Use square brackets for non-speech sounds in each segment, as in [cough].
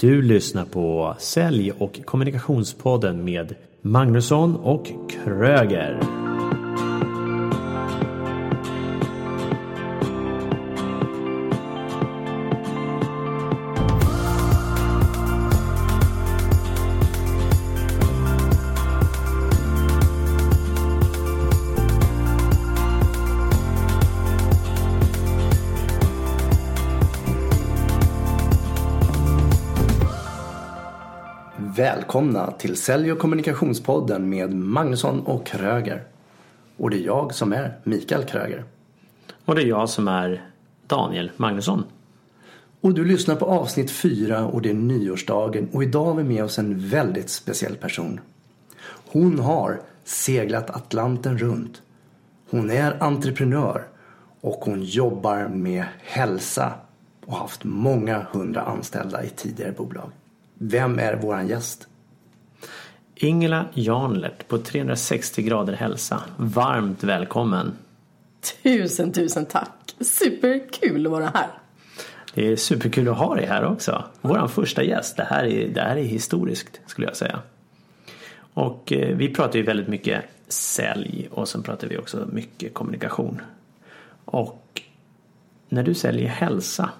Du lyssnar på Sälj och kommunikationspodden med Magnusson och Kröger. Välkomna till Sälj och kommunikationspodden med Magnusson och Kröger. Och det är jag som är Mikael Kröger. Och det är jag som är Daniel Magnusson. Och du lyssnar på avsnitt 4 och det är nyårsdagen och idag har vi med oss en väldigt speciell person. Hon har seglat Atlanten runt. Hon är entreprenör och hon jobbar med hälsa och haft många hundra anställda i tidigare bolag. Vem är våran gäst? Ingela Janlert på 360 grader hälsa. Varmt välkommen. Tusen, tusen tack. Superkul att vara här. Det är superkul att ha dig här också. Vår första gäst. Det här, är, det här är historiskt skulle jag säga. Och eh, vi pratar ju väldigt mycket sälj och sen pratar vi också mycket kommunikation. Och när du säljer hälsa,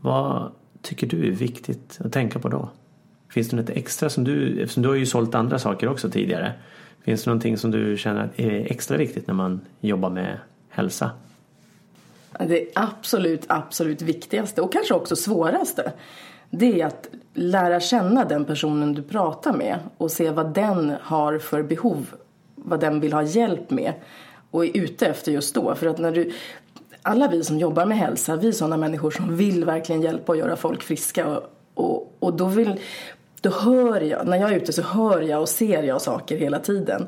vad tycker du är viktigt att tänka på då? Finns det något extra som du, eftersom du har ju sålt andra saker också tidigare. Finns det någonting som du känner är extra viktigt när man jobbar med hälsa? Det absolut, absolut viktigaste och kanske också svåraste. Det är att lära känna den personen du pratar med och se vad den har för behov. Vad den vill ha hjälp med och är ute efter just då. För att när du, alla vi som jobbar med hälsa, vi är sådana människor som vill verkligen hjälpa och göra folk friska. Och, och, och då, vill, då hör jag, när jag är ute så hör jag och ser jag saker hela tiden.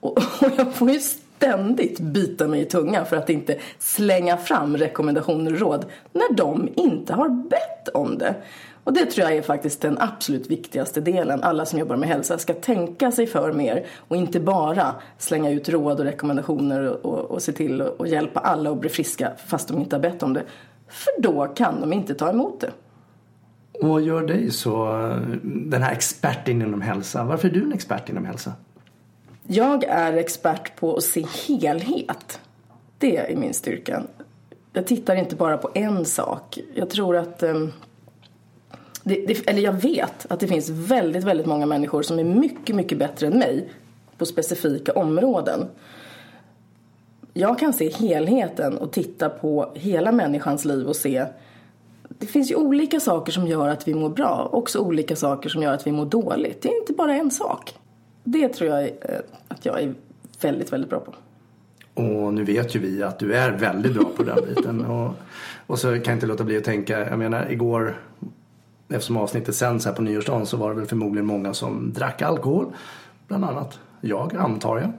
Och, och jag får ju ständigt bita mig i tungan för att inte slänga fram rekommendationer och råd när de inte har bett om det. Och det tror jag är faktiskt den absolut viktigaste delen. Alla som jobbar med hälsa ska tänka sig för mer och inte bara slänga ut råd och rekommendationer och, och, och se till att hjälpa alla att bli friska fast de inte har bett om det. För då kan de inte ta emot det. Och vad gör dig så, den här experten inom hälsa, varför är du en expert inom hälsa? Jag är expert på att se helhet. Det är min styrka. Jag tittar inte bara på en sak. Jag tror att ehm, det, det, eller jag vet att det finns väldigt, väldigt många människor som är mycket, mycket bättre än mig på specifika områden. Jag kan se helheten och titta på hela människans liv och se det finns ju olika saker som gör att vi mår bra, också olika saker som gör att vi mår dåligt. Det är inte bara en sak. Det tror jag eh, att jag är väldigt, väldigt bra på. Och nu vet ju vi att du är väldigt bra på den biten. [laughs] Och, och så kan jag inte låta bli att tänka, jag menar igår eftersom avsnittet sänds här på nyårsdagen så var det väl förmodligen många som drack alkohol. Bland annat jag, antar jag.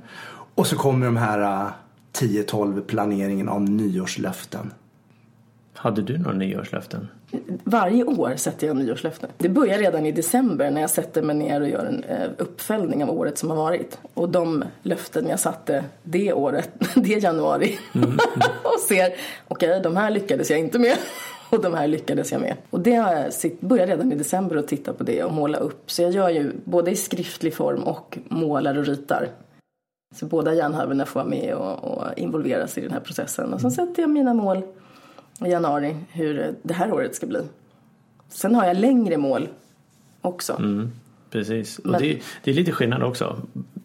Och så kommer de här 10-12 äh, planeringen av nyårslöften. Hade du några nyårslöften? Varje år sätter jag nyårslöften. Det börjar redan i december när jag sätter mig ner och gör en äh, uppföljning av året som har varit. Och de löften jag satte det året, [laughs] det januari. Mm. [laughs] och ser, okej okay, de här lyckades jag inte med. [laughs] Och de här lyckades jag med. Och det började redan i december att titta på det och måla upp. Så jag gör ju både i skriftlig form och målar och ritar. Så båda hjärnhalvorna får vara med och, och involveras i den här processen. Och så sätter jag mina mål i januari hur det här året ska bli. Sen har jag längre mål också. Mm, precis. Men, och det, det, är lite skillnad också,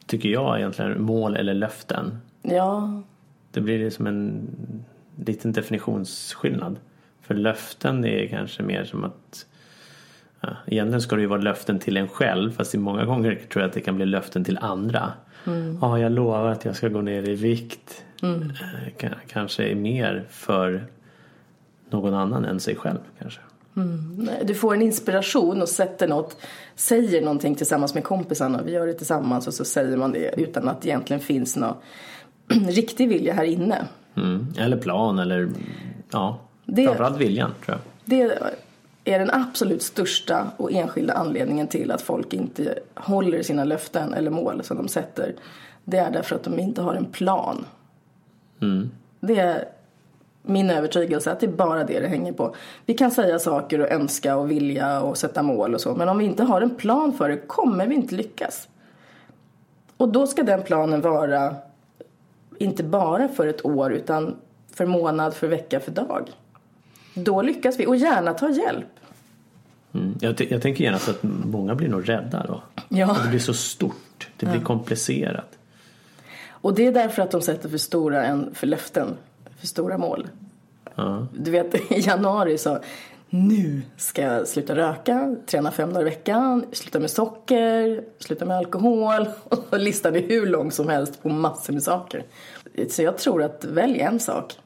tycker jag egentligen, mål eller löften. Ja. Det blir som en liten definitionsskillnad. För löften är kanske mer som att ja, Egentligen ska det ju vara löften till en själv fast i många gånger tror jag att det kan bli löften till andra. Mm. Ja, jag lovar att jag ska gå ner i vikt. Mm. Eh, kanske är mer för någon annan än sig själv kanske. Mm. Du får en inspiration och sätter något, säger någonting tillsammans med kompisarna. Vi gör det tillsammans och så säger man det utan att det egentligen finns någon [clears throat] riktig vilja här inne. Mm. Eller plan eller ja. Det, Framförallt viljan tror jag. Det är den absolut största och enskilda anledningen till att folk inte håller sina löften eller mål som de sätter. Det är därför att de inte har en plan. Mm. Det är Min övertygelse att det är bara det det hänger på. Vi kan säga saker och önska och vilja och sätta mål och så. Men om vi inte har en plan för det kommer vi inte lyckas. Och då ska den planen vara inte bara för ett år utan för månad, för vecka, för dag. Då lyckas vi. Och gärna ta hjälp. Mm. Jag, jag tänker gärna så att många blir nog rädda då. Ja. Det blir så stort. Det blir komplicerat. Och det är därför att de sätter för stora en för löften. För stora mål. Ja. Du vet [laughs] i januari så nu ska jag sluta röka, träna fem dagar i veckan, sluta med socker, sluta med alkohol. [laughs] Och listan är hur lång som helst på massor med saker. Så jag tror att välj en sak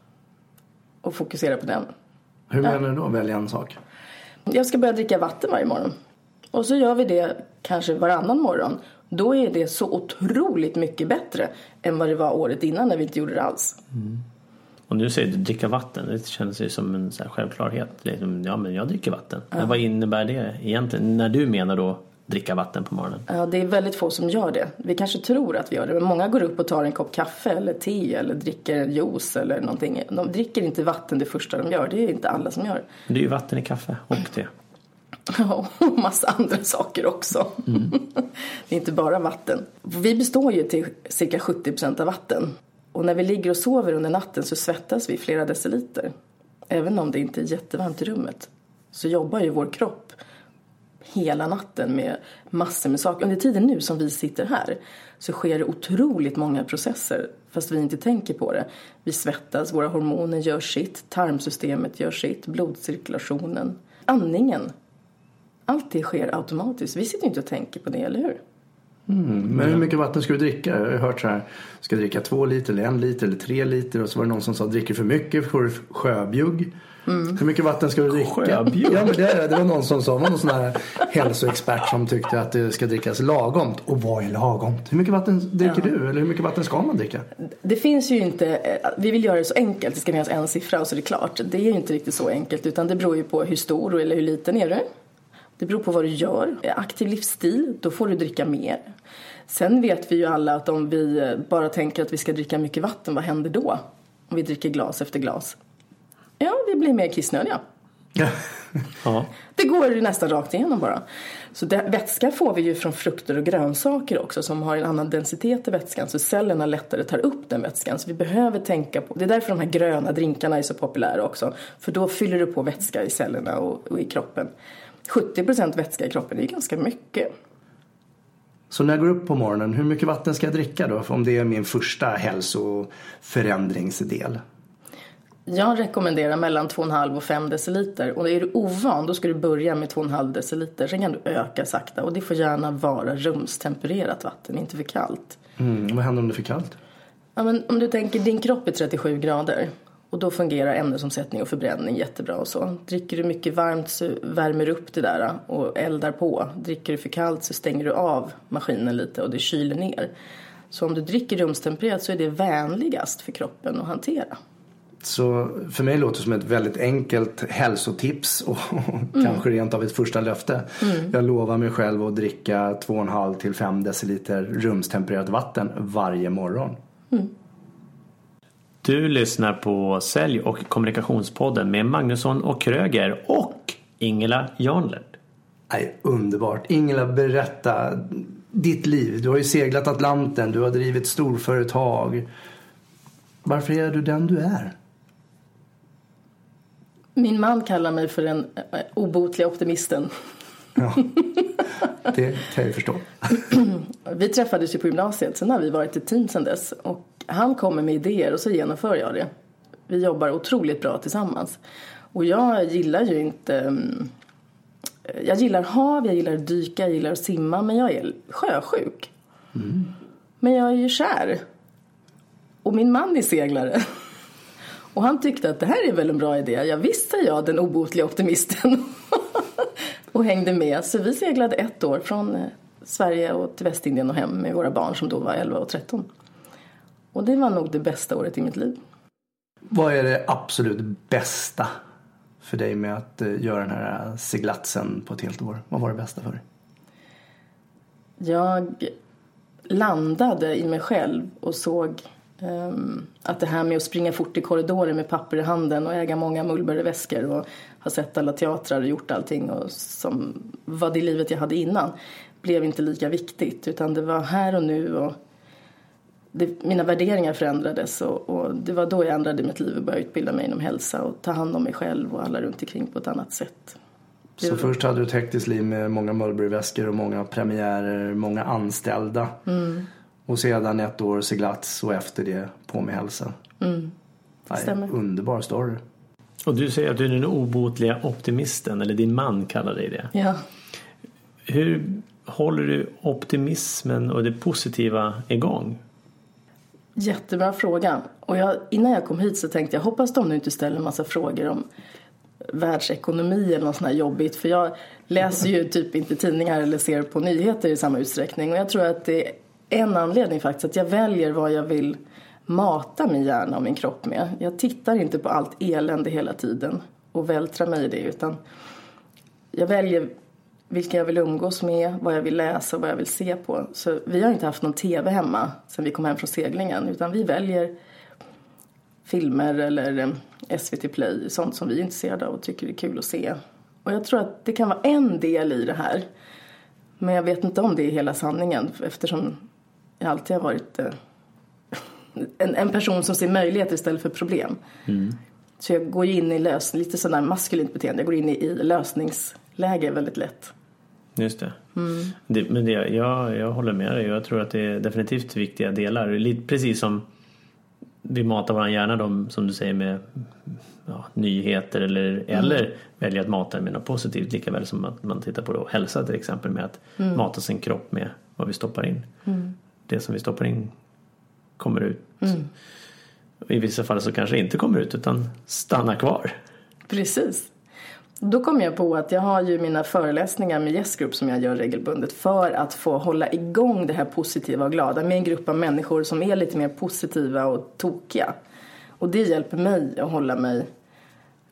och fokusera på den. Hur menar du då, välja en sak? Jag ska börja dricka vatten varje morgon. Och så gör vi det kanske varannan morgon. Då är det så otroligt mycket bättre än vad det var året innan när vi inte gjorde det alls. Och nu säger du dricka vatten. Det känns ju som en självklarhet. Liksom, ja men jag dricker vatten. Men vad innebär det egentligen? När du menar då dricka vatten på morgonen? Ja, det är väldigt få som gör det. Vi kanske tror att vi gör det, men många går upp och tar en kopp kaffe eller te eller dricker en juice eller någonting. De dricker inte vatten det första de gör, det är inte alla som gör. Det är ju vatten i kaffe och te. [laughs] och massa andra saker också. [laughs] det är inte bara vatten. Vi består ju till cirka 70% av vatten. Och när vi ligger och sover under natten så svettas vi flera deciliter. Även om det inte är jättevarmt i rummet så jobbar ju vår kropp hela natten med massor med saker. Under tiden nu som vi sitter här så sker det otroligt många processer fast vi inte tänker på det. Vi svettas, våra hormoner gör sitt, tarmsystemet gör sitt, blodcirkulationen, andningen. Allt det sker automatiskt. Vi sitter inte och tänker på det, eller hur? Men hur mycket vatten ska du dricka? Jag har hört så här. Ska dricka två liter eller en liter eller tre liter? Och så var det någon som sa dricker för mycket får du sjöbjugg. Hur mycket vatten ska du dricka? Sjöbjugg? Ja, men det, det var någon som sa, var någon sån här hälsoexpert som tyckte att det ska drickas lagomt. Och vad är lagomt? Hur mycket vatten dricker du? Eller hur mycket vatten ska man dricka? Det finns ju inte, vi vill göra det så enkelt, det ska finnas en siffra och så är det klart. Det är ju inte riktigt så enkelt utan det beror ju på hur stor eller hur liten är du. Det beror på vad du gör. Aktiv livsstil, då får du dricka mer. Sen vet vi ju alla att om vi eh, bara tänker att vi ska dricka mycket vatten, vad händer då? Om vi dricker glas efter glas. Ja, vi blir mer kissnödiga. [laughs] Ja. Det går nästan rakt igenom bara. Så det, vätska får vi ju från frukter och grönsaker också som har en annan densitet i vätskan så cellerna lättare tar upp den vätskan. Så vi behöver tänka på, det är därför de här gröna drinkarna är så populära också. För då fyller du på vätska i cellerna och, och i kroppen. 70% vätska i kroppen är ju ganska mycket. Så när jag går upp på morgonen, hur mycket vatten ska jag dricka då? Om det är min första hälsoförändringsdel. Jag rekommenderar mellan 2,5 och 5 deciliter. Och är du ovan då ska du börja med 2,5 deciliter. Sen kan du öka sakta och det får gärna vara rumstempererat vatten, inte för kallt. Mm, vad händer om det är för kallt? Ja, men om du tänker din kropp är 37 grader och då fungerar ämnesomsättning och förbränning jättebra och så. Dricker du mycket varmt så värmer du upp det där och eldar på. Dricker du för kallt så stänger du av maskinen lite och det kyler ner. Så om du dricker rumstempererat så är det vänligast för kroppen att hantera. Så för mig låter det som ett väldigt enkelt hälsotips och [laughs] kanske rent av ett första löfte. Jag lovar mig själv att dricka 2,5 till 5 deciliter rumstempererat vatten varje morgon. Du lyssnar på Sälj och kommunikationspodden med Magnusson och Kröger och Ingela Janlert. Nej, underbart. Ingela, berätta ditt liv. Du har ju seglat Atlanten, du har drivit storföretag. Varför är du den du är? Min man kallar mig för den eh, obotliga optimisten. Ja, det kan jag ju förstå. [clears throat] Vi träffades ju på gymnasiet, sen har vi varit ett team sen dess. Och han kommer med idéer och så genomför jag det. Vi jobbar otroligt bra tillsammans. Och jag gillar ju inte... Mm, jag gillar hav, jag gillar att dyka, jag gillar att simma, men jag är sjösjuk. Men jag är ju kär. Och min man är seglare. [laughs] Och han tyckte att det här är väl en bra idé. Jag visste jag, den obotliga optimisten. [laughs] och hängde med. Så vi seglade ett år från eh, Sverige och till Västindien och hem med våra barn som då var 11 och 13. Och det var nog det bästa året i mitt liv. Vad är det absolut bästa för dig med att eh, göra den här seglatsen på ett helt år? Vad var det bästa för dig? Jag landade i mig själv och såg Um, att det här med att springa fort i korridoren med papper i handen och äga många Mulberry-väskor och ha sett alla teatrar och gjort allting och som var det livet jag hade innan blev inte lika viktigt utan det var här och nu och det, mina värderingar förändrades och, och, det var då jag ändrade mitt liv och började utbilda mig inom hälsa och ta hand om mig själv och alla runt omkring på ett annat sätt. Det så först hade du ett hektiskt liv med många Mulberry-väskor och många premiärer, många anställda. Mm. Och sedan ett år seglats och efter det på med hälsa. Mm. Stämmer. Underbar story. Och du säger att du är den obotliga optimisten, eller din man kallar dig det. Ja. Hur håller du optimismen och det positiva igång? Jättebra fråga. Och jag, innan jag kom hit så tänkte jag hoppas de nu inte ställer en massa frågor om världsekonomi eller något sånt här jobbigt. För jag läser ju typ inte tidningar eller ser på nyheter i samma utsträckning. Och jag tror att det är en anledning faktiskt att jag väljer vad jag vill mata min hjärna och min kropp med. Jag tittar inte på allt elände hela tiden och vältrar mig i det utan jag väljer vilka jag vill umgås med, vad jag vill läsa och vad jag vill se på. Så vi har inte haft någon TV hemma sen vi kom hem från seglingen utan vi väljer filmer eller eh, SVT Play, sånt som vi är intresserade av och tycker är kul att se. Och jag tror att det kan vara en del i det här. Men jag vet inte om det är hela sanningen eftersom jag alltid har varit eh, en, en person som ser möjligheter istället för problem. Mm. Så jag går in i lösning, lite sådär maskulint beteende, jag går in i, i lösningsläge väldigt lätt. Just det. Mm. det men det, jag, jag håller med dig. Jag tror att det är definitivt viktiga delar. Lite, precis som vi matar vår hjärna då, som du säger med ja, nyheter eller, mm. eller välja att mata med något positivt lika väl som att man tittar på då, hälsa till exempel med att mm. mata sin kropp med vad vi stoppar in. Mm. Det som vi stoppar in kommer ut. Mm. I vissa fall så kanske inte kommer ut utan stannar kvar. Precis. Då kom jag på att jag har ju mina föreläsningar med Yes Group som jag gör regelbundet för att få hålla igång det här positiva och glada med en grupp av människor som är lite mer positiva och tokiga. Och det hjälper mig att hålla mig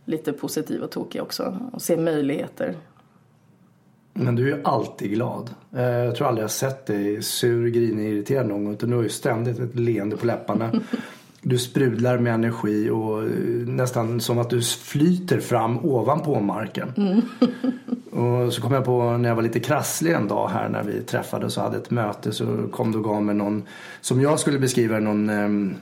lite positiv och tokig också och se möjligheter. Men du är alltid glad. Eh, jag tror aldrig jag sett dig sur, grinig, irriterad någon gång utan du har ju ständigt ett leende på läpparna. [laughs] Du sprudlar med energi och eh, nästan som att du flyter fram ovanpå marken. Mm. [laughs] och så kom jag på när jag var lite krasslig en dag här när vi träffades och hade ett möte så kom du och gav mig någon, som jag skulle beskriva någon um,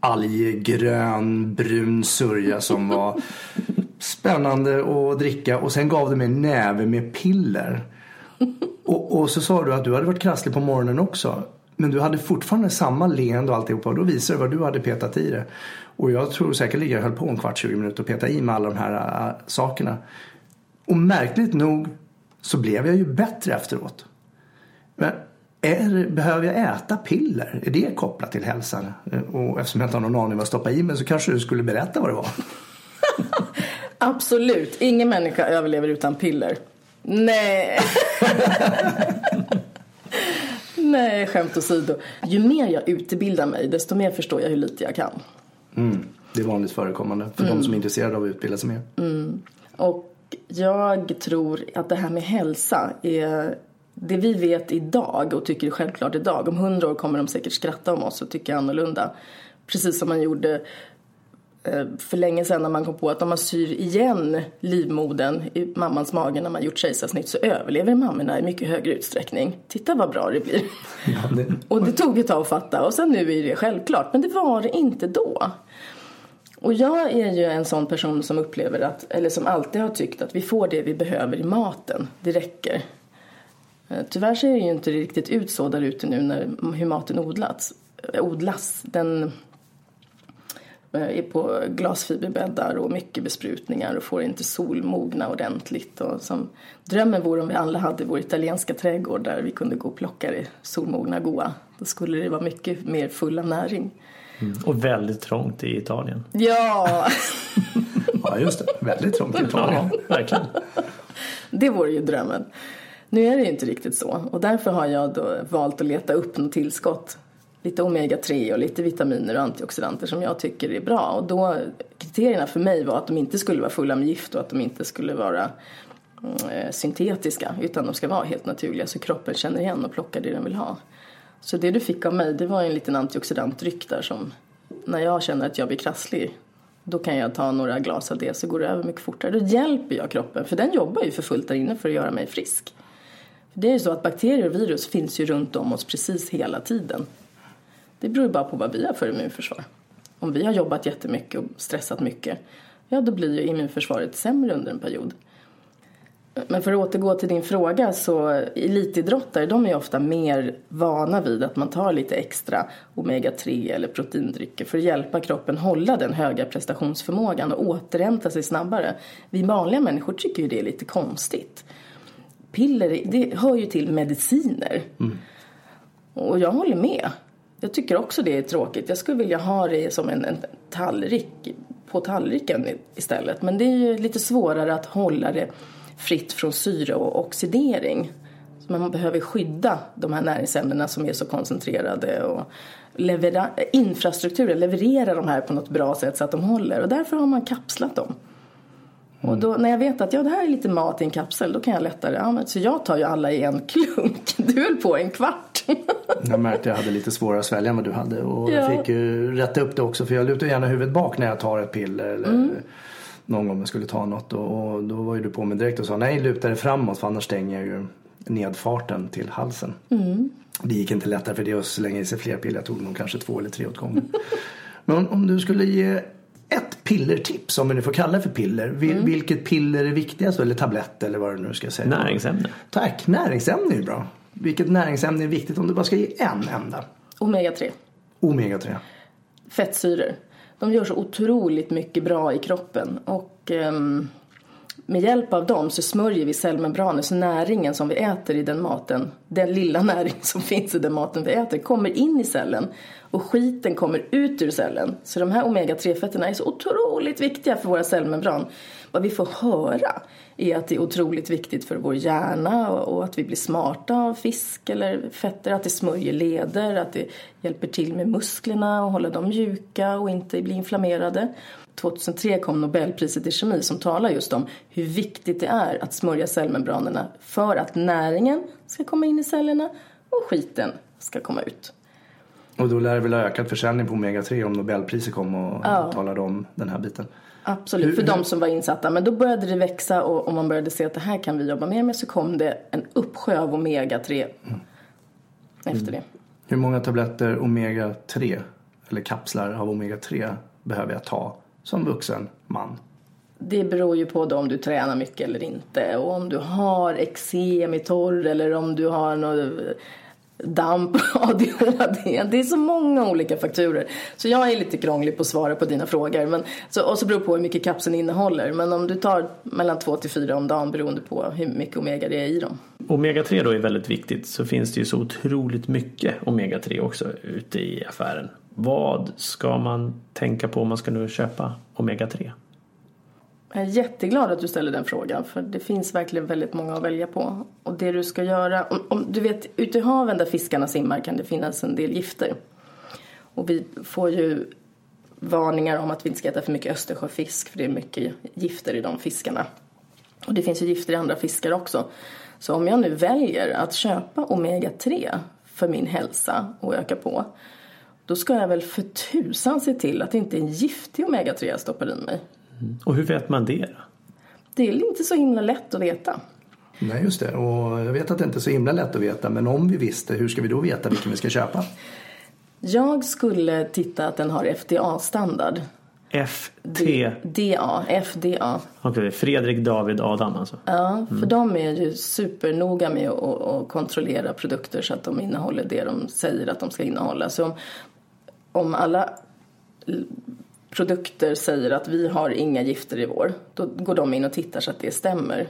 alggrön brun sörja som var [laughs] spännande att dricka och sen gav du mig en näve med piller. [laughs] Och, och så sa du att du hade varit krasslig på morgonen också. Men du hade fortfarande samma leende och alltihopa och då visade du vad du hade petat i det. Och jag tror säkerligen jag höll på en kvart, 20 minuter och peta i med alla de här äh, sakerna. Och märkligt nog så blev jag ju bättre efteråt. Men är, behöver jag äta piller? Är det kopplat till hälsan? Och eftersom jag inte har någon aning vad jag stoppar i mig så kanske du skulle berätta vad det var. [laughs] Absolut. Ingen människa överlever utan piller. Nej. [laughs] Nej, skämt åsido. Ju mer jag utbildar mig, desto mer förstår jag hur lite jag kan. Mm. Det är vanligt förekommande för mm. de som är intresserade av att utbilda sig mer. Mm. Och jag tror att det här med hälsa är det vi vet idag och tycker är självklart idag. Om hundra år kommer de säkert skratta om oss och tycka annorlunda. Precis som man gjorde Eh, för länge sedan när man kom på att om man syr igen livmodern i mammans mage när man gjort kejsarsnitt så överlever mammorna i mycket högre utsträckning. Titta vad bra det blir. Ja, det... [laughs] och det tog ett tag att fatta och sen nu är det självklart. Men det var det inte då. Och jag är ju en sån person som upplever att, eller som alltid har tyckt att vi får det vi behöver i maten. Det räcker. Eh, tyvärr ser det ju inte riktigt ut så där ute nu när hur maten odlats, odlas. Den Eh, är på glasfiberbäddar och mycket besprutningar och får inte solmogna ordentligt. Och som, drömmen vore om vi alla hade vår italienska trädgård där vi kunde gå och plocka det solmogna goa. Då skulle det vara mycket mer full av näring. Mm. Och väldigt trångt i Italien. Ja! [laughs] ja, just det. Väldigt trångt i Italien. Ja, verkligen. Det vore ju drömmen. Nu är det ju inte riktigt så och därför har jag då valt att leta upp något tillskott lite omega-3 och lite vitaminer och antioxidanter som jag tycker är bra. Och då, kriterierna för mig var att de inte skulle vara fulla med gift och att de inte skulle vara mm, eh, syntetiska utan de ska vara helt naturliga så kroppen känner igen och plockar det den vill ha. Så det du fick av mig, det var en liten antioxidantdryck där som när jag känner att jag blir krasslig då kan jag ta några glas av det så går det över mycket fortare. Då hjälper jag kroppen, för den jobbar ju för fullt där inne för att göra mig frisk. Det är ju så att bakterier och virus finns ju runt om oss precis hela tiden. Det beror ju bara på vad vi har för immunförsvar. Om vi har jobbat jättemycket och stressat mycket, ja då blir ju immunförsvaret sämre under en period. Men för att återgå till din fråga så elitidrottare de är ofta mer vana vid att man tar lite extra omega-3 eller proteindrycker för att hjälpa kroppen hålla den höga prestationsförmågan och återhämta sig snabbare. Vi vanliga människor tycker ju det är lite konstigt. Piller, det hör ju till mediciner. Mm. Och jag håller med. Jag tycker också det är tråkigt. Jag skulle vilja ha det som en, en tallrik på tallriken istället. Men det är ju lite svårare att hålla det fritt från syre och oxidering. Så man behöver skydda de här näringsämnena som är så koncentrerade och leverera, infrastrukturen, leverera de här på något bra sätt så att de håller och därför har man kapslat dem. Mm. Och då, när jag vet att ja, det här är lite mat i en kapsel, då kan jag lättare, ja, så jag tar ju alla i en [laughs] klunk. Du höll på en kvart. [laughs] jag märkte att jag hade lite svårare att svälja än vad du hade och ja. jag fick ju rätta upp det också för jag lutar gärna huvudet bak när jag tar ett piller eller mm någon gång jag skulle ta något och, och, då var ju du på mig direkt och sa nej luta dig framåt för annars stänger jag ju nedfarten till halsen. Mm. Det gick inte lättare för det att slänga i sig fler piller. Jag tog nog kanske två eller tre åt gången. Men om, om, du skulle ge ett pillertips, om vi nu får kalla det för piller. Vil, mm. Vilket piller är viktigast? Eller tablett eller vad du nu ska säga. Näringsämne. Tack, näringsämne är bra. Vilket näringsämne är viktigt om du bara ska ge en enda? Omega 3. Omega 3. Fettsyror de gör så otroligt mycket bra i kroppen. Och um, med hjälp av dem så smörjer vi cellmembranet så näringen som vi äter i den maten, den lilla [laughs] näring som finns i den maten vi äter, kommer in i cellen och skiten kommer ut ur cellen. Så de här omega-3-fetterna är så otroligt viktiga för våra cellmembran. Vad vi får höra är att det är otroligt viktigt för vår hjärna och att vi blir smarta av fisk eller fetter, att det smörjer leder, att det hjälper till med musklerna och hålla dem mjuka och inte bli inflammerade. 2003 kom Nobelpriset i kemi som talar just om hur viktigt det är att smörja cellmembranerna för att näringen ska komma in i cellerna och skiten ska komma ut. Och då lär det väl ha ökat försäljning på Omega-3 om Nobelpriset kom och ja. talade om den här biten. Absolut, hur, för de som var insatta. Men då började det växa och, och man började se att det här kan vi jobba mer med. Så kom det en uppsjö av Omega-3 mm. efter det. Hur många tabletter Omega-3 eller kapslar av Omega-3 behöver jag ta som vuxen man? Det beror ju på om du tränar mycket eller inte och om du har eksem i torr eller om du har något damp, ADHD. Det är så många olika faktorer. Så jag är lite krånglig på att svara på dina frågor. Men, så, och så beror det på hur mycket kapseln innehåller. Men om du tar mellan 2 till 4 om dagen beroende på hur mycket omega det är i dem. Omega 3 då är väldigt viktigt så finns det ju så otroligt mycket omega 3 också ute i affären. Vad ska man tänka på om man ska nu köpa omega 3? Jag är jätteglad att du ställer den frågan för det finns verkligen väldigt många att välja på. Och det du ska göra, om, om, du vet ute i haven där fiskarna simmar kan det finnas en del gifter. Och vi får ju varningar om att vi inte ska äta för mycket östersjöfisk för det är mycket gifter i de fiskarna. Och det finns ju gifter i andra fiskar också. Så om jag nu väljer att köpa omega-3 för min hälsa och öka på då ska jag väl för tusan se till att det inte är en giftig omega-3 jag stoppar i mig. Mm. Och hur vet man det? Det är inte så himla lätt att veta. Nej, just det. Och jag vet att det inte är så himla lätt att veta. Men om vi visste, hur ska vi då veta vilken vi ska köpa? Jag skulle titta att den har FDA-standard. FT? DA, FDA. Okej, okay, Fredrik David Adam alltså? Ja, för mm. de är ju supernoga med att, att kontrollera produkter så att de innehåller det de säger att de ska innehålla. Så om, om alla produkter säger att vi har inga gifter i vår, då går de in och tittar så att det stämmer.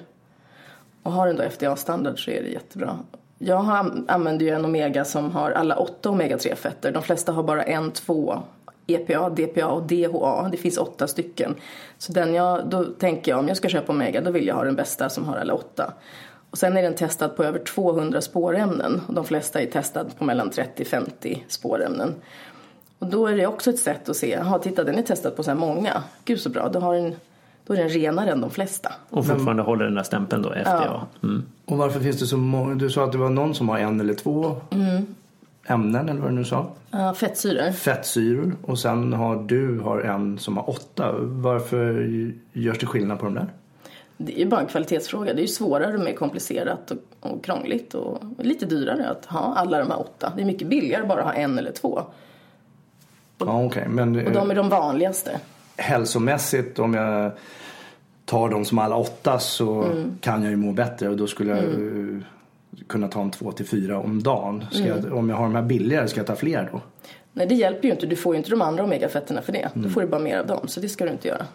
Och har den då FDA-standard så är det jättebra. Jag använder ju en Omega som har alla åtta Omega-3-fetter. De flesta har bara en, två EPA, DPA och DHA. Det finns åtta stycken. Så den jag, då tänker jag om jag ska köpa Omega då vill jag ha den bästa som har alla åtta. Och sen är den testad på över 200 spårämnen och de flesta är testade på mellan 30-50 spårämnen. Och då är det också ett sätt att se, jaha titta den är testad på så här många, gud så bra, då, har den, då är den renare än de flesta. Och fortfarande håller den där stämpeln då, FDA. Ja. Mm. Och varför finns det så många, du sa att det var någon som har en eller två? Mm. ämnen eller vad du nu sa. Ja, fettsyror. Fettsyror och sen har du har en som har åtta. Varför görs det skillnad på de där? Det är ju bara en kvalitetsfråga. Det är ju svårare och mer komplicerat och, och krångligt och lite dyrare att ha alla de här åtta. Det är mycket billigare bara att ha en eller två. Ja, okay. Men Och de är de vanligaste. hälsomässigt om jag tar dem som alla åtta så kan jag ju må bättre och då skulle jag eh, kunna ta en två till fyra om dagen. Ska jag, om jag har de här billigare, ska jag ta fler då? Nej, det hjälper ju inte. Du får ju inte de andra omegafetterna för det. Då får du bara mer av dem. Så det ska du inte göra.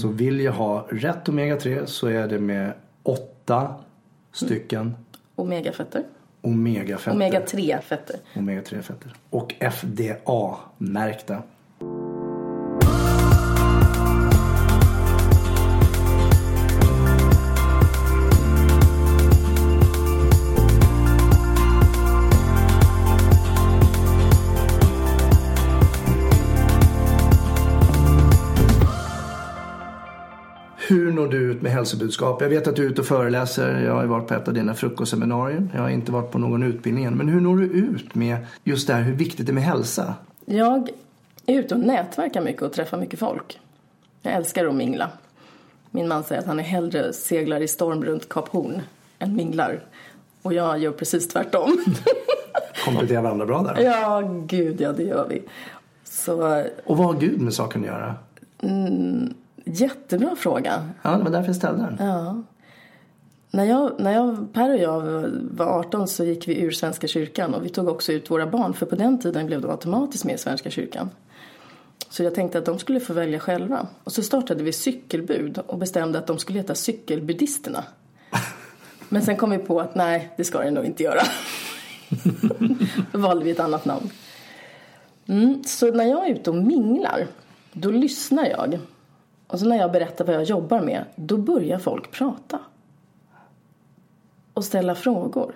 Så vill jag ha rätt omega-3 så är det med åtta stycken Omegafetter. Omega-fetter. Omega-3-fetter. Omega-3-fetter. Och FDA-märkta. Ut med hälsobudskap? Jag vet att du är ute och föreläser. Jag har varit på ett av dina frukostseminarier. Jag har inte varit på någon utbildning än. Men hur når du ut med just det här hur viktigt det är med hälsa? Jag är ute och nätverkar mycket och träffar mycket folk. Jag älskar att mingla. Min man säger att han är hellre seglar i storm runt Kap Horn än minglar. Och jag gör precis tvärtom. [laughs] Kompletterar varandra bra där. ja, gud ja, det gör vi. Så Och vad har Gud med saken att göra? Jättebra fråga. Ja, det var därför jag ställde den. Ja. När, jag, när jag, Per och jag var 18 så gick vi ur Svenska kyrkan och vi tog också ut våra barn för på den tiden blev de automatiskt med i Svenska kyrkan. Så jag tänkte att de skulle få välja själva. Och så startade vi cykelbud och bestämde att de skulle heta cykelbudisterna. [laughs] Men sen kom vi på att nej, det ska det nog inte göra. [laughs] Då valde vi ett annat namn. Mm, så när jag är ute och minglar, då lyssnar jag. Och så när jag berättar vad jag jobbar med, då börjar folk prata. Och ställa frågor.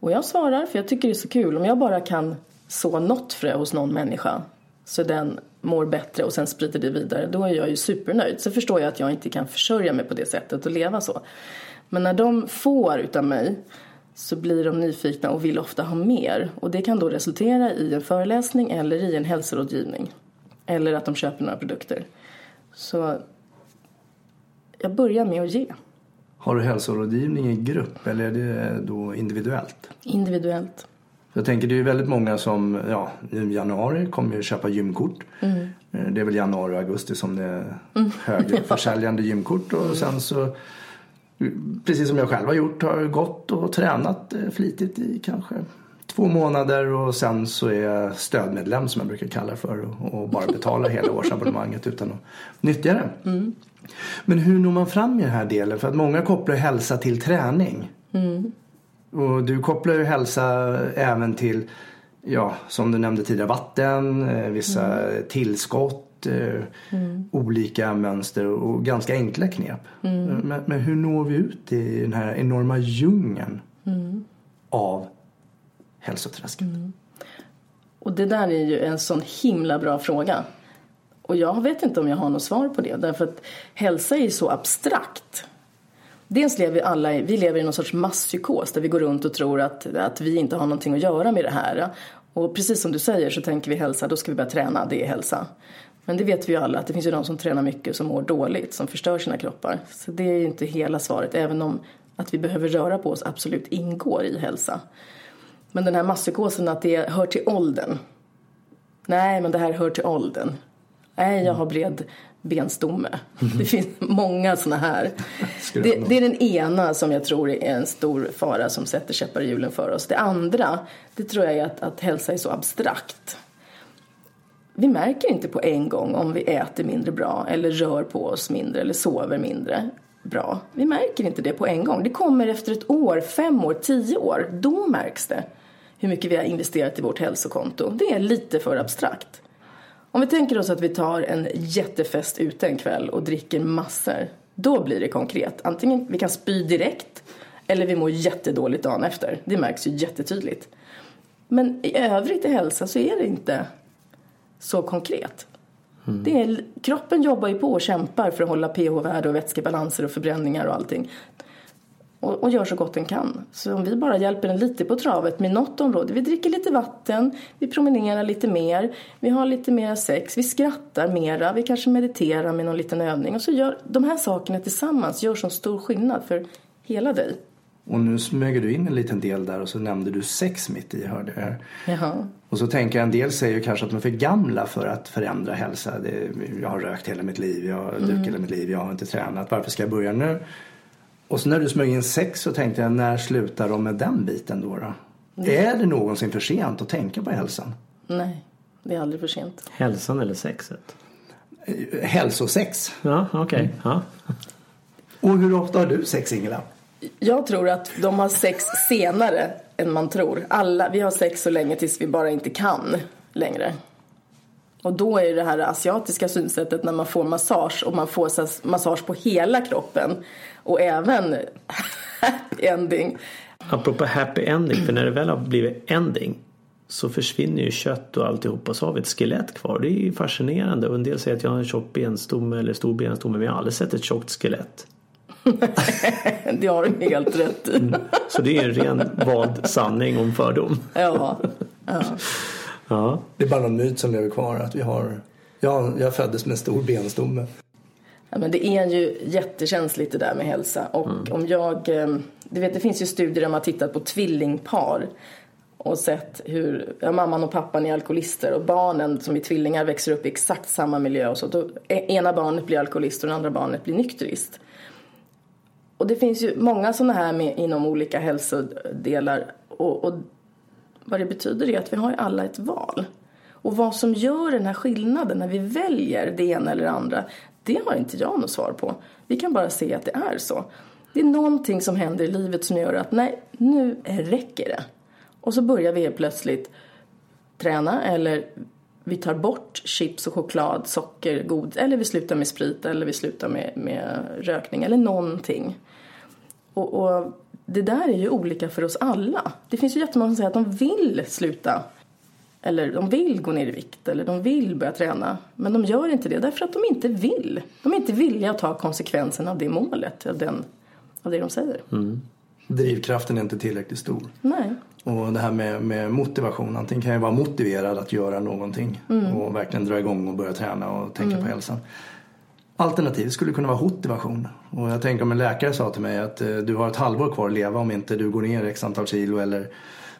Och jag svarar, för jag tycker det är så kul. Om jag bara kan så något frö hos någon människa så den mår bättre och sen sprider det vidare, då är jag ju supernöjd. Så förstår jag att jag inte kan försörja mig på det sättet och leva så. Men när de får utav mig så blir de nyfikna och vill ofta ha mer. Och det kan då resultera i en föreläsning eller i en hälsorådgivning. Eller att de köper några produkter. Så jag börjar med att ge. Har du hälsorådgivning i grupp eller är det då individuellt? Individuellt. Jag tänker det är ju väldigt många som, ja, i januari kommer ju köpa gymkort. Mm. Eh, Det är väl januari och augusti som det är högre [laughs] försäljande gymkort och sen så Precis som jag själv har gjort har jag gått och tränat eh, flitigt i kanske två månader och sen så är jag stödmedlem som jag brukar kalla det för och- bara betalar hela årsabonnemanget utan att nyttja det. Men hur når man fram i den här delen? För att många kopplar hälsa till träning. Och du kopplar ju hälsa även till, ja, som du nämnde tidigare, vatten, eh, vissa tillskott, eh, olika mönster och ganska enkla knep. Men, men hur når vi ut i den här enorma djungeln av hälsoträsket? Mm. Och det där är ju en sån himla bra fråga. Och jag vet inte om jag har något svar på det. Därför att hälsa är ju så abstrakt. Dels lever vi alla i, vi lever i någon sorts masspsykos där vi går runt och tror att, att vi inte har någonting att göra med det här. Och precis som du säger så tänker vi hälsa, då ska vi börja träna, det är hälsa. Men det vet vi ju alla att det finns ju de som tränar mycket som mår dåligt, som förstör sina kroppar. Så det är ju inte hela svaret, även om att vi behöver röra på oss absolut ingår i hälsa. Men den här masspsykosen att det hör till åldern. Nej, men det här hör till åldern. Nej, jag har bred benstomme. Det finns många såna här. Det, det är den ena som jag tror är en stor fara som sätter käppar i hjulen för oss. Det andra, det tror jag är att, att hälsa är så abstrakt. Vi märker inte på en gång om vi äter mindre bra eller rör på oss mindre eller sover mindre bra. Vi märker inte det på en gång. Det kommer efter ett år, fem år, tio år. Då märks det hur mycket vi har investerat i vårt hälsokonto. Det är lite för abstrakt. Om vi tänker oss att vi tar en jättefest ute en kväll och dricker massor. Då blir det konkret. Antingen vi kan spy direkt eller vi mår jättedåligt dagen efter. Det märks ju jättetydligt. Men i övrigt i hälsa så är det inte så konkret. Det är, kroppen jobbar ju på och kämpar för att hålla pH-värde och vätskebalanser och förbränningar och allting. Och, och gör så gott den kan. Så om vi bara hjälper den lite på travet med något område, vi dricker lite vatten, vi promenerar lite mer, vi har lite mer sex, vi skrattar mera, vi kanske mediterar med någon liten övning och så gör de här sakerna tillsammans gör så stor skillnad för hela dig. Och nu smög du in en liten del där och så nämnde du sex mitt i hörde jag. Jaha. Och så tänker jag en del säger kanske att de är för gamla för att förändra hälsa. Det, jag har rökt hela mitt liv, jag har druckit hela mitt liv, jag har inte tränat. Varför ska jag börja nu? Och så när du smög in sex så tänkte jag, när slutar de med den biten då? då? Är det någonsin för sent att tänka på hälsan? Nej, det är aldrig för sent. Hälsan eller sexet? Eh, Hälsosex. Ja, okej. Ja. Och hur ofta har du sex Ingela? Jag tror att de har sex senare än man tror. Alla, vi har sex så länge tills vi bara inte kan längre. Och då är det här asiatiska synsättet när man får massage och man får massage på hela kroppen och även happy ending. Apropå happy ending, för när det väl har blivit ending så försvinner ju kött och alltihopa så har vi ett skelett kvar. Det är ju fascinerande. Och en del säger att jag har en tjock benstomme eller stor benstomme men jag har aldrig sett ett tjockt skelett. [laughs] Det har du helt rätt i. Så det är en ren vald sanning om fördom. Ja, ja. Ja. Det är bara någon myt som lever kvar att vi har jag, jag föddes med en stor benstomme. Ja, men det är ju jättekänsligt det där med hälsa. Och om jag, eh, du vet det finns ju studier där man har tittat på tvillingpar och sett hur ja, mamman och pappan är alkoholister och barnen som är tvillingar växer upp i exakt samma miljö och så. Då, e- ena barnet blir alkoholist och det andra barnet blir nykterist. Och det finns ju många sådana här med, inom olika hälsodelar och, och vad det betyder är att vi har ju alla ett val. Och vad som gör den här skillnaden när vi väljer det ena eller det andra, det har inte jag något svar på. Vi kan bara se att det är så. Det är någonting som händer i livet som gör att nej, nu räcker det. Och så börjar vi helt plötsligt träna eller vi tar bort chips och choklad, socker, god eller vi slutar med sprit eller vi slutar med, med rökning eller någonting. Och, och det där är ju olika för oss alla. Det finns ju jättemånga som säger att de vill sluta eller de vill gå ner i vikt eller de vill börja träna. Men de gör inte det därför att de inte vill. De är inte villiga att ta konsekvensen av det målet, av, den, av det de säger. Drivkraften är inte tillräckligt stor. Nej. Och det här med, med motivation. Antingen kan jag vara motiverad att göra någonting och verkligen dra igång och börja träna och tänka på hälsan. Alternativ skulle kunna vara motivation. Och jag tänker om en läkare sa till mig att eh, du har ett halvår kvar att leva om inte du går ner x antal kilo eller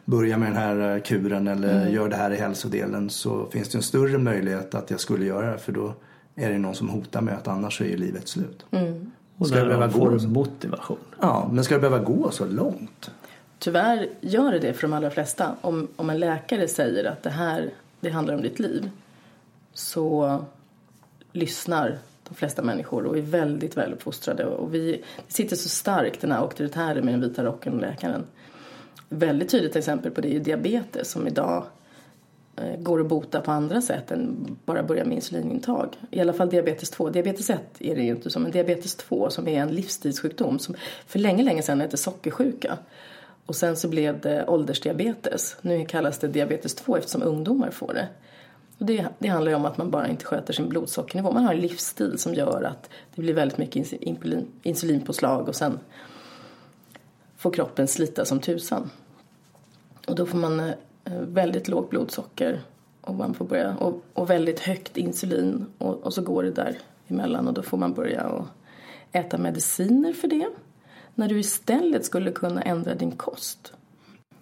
börjar med den här eh, kuren eller gör det här i hälsodelen så finns det en större möjlighet att jag skulle göra det för då är det någon som hotar mig att annars är ju livet slut. Och Ska det behöva där får gå du motivation. Ja, men ska det behöva gå så långt? Tyvärr gör det det för de allra flesta. Om, om en läkare säger att det här det handlar om ditt liv så lyssnar de flesta människor och är väldigt väl uppfostrade. Och vi sitter så starkt, den här auktoritära med den vita rocken och läkaren. Väldigt tydligt exempel på det är ju diabetes som idag eh, går att bota på andra sätt än bara börja med insulinintag. I alla fall diabetes 2. Diabetes 1 är det ju inte som, men diabetes 2 som är en livsstilssjukdom som för länge, länge sedan hette sockersjuka. Och sen så blev det åldersdiabetes. Nu kallas det diabetes 2 eftersom ungdomar får det. Och det, det handlar ju om att man bara inte sköter sin blodsockernivå. Man har en livsstil som gör att det blir väldigt mycket insulin, insulinpåslag och sen får kroppen slita som tusan. Och då får man eh, väldigt lågt blodsocker och, man får börja, och, och väldigt högt insulin och, och så går det där emellan och då får man börja och äta mediciner för det. När du istället skulle kunna ändra din kost.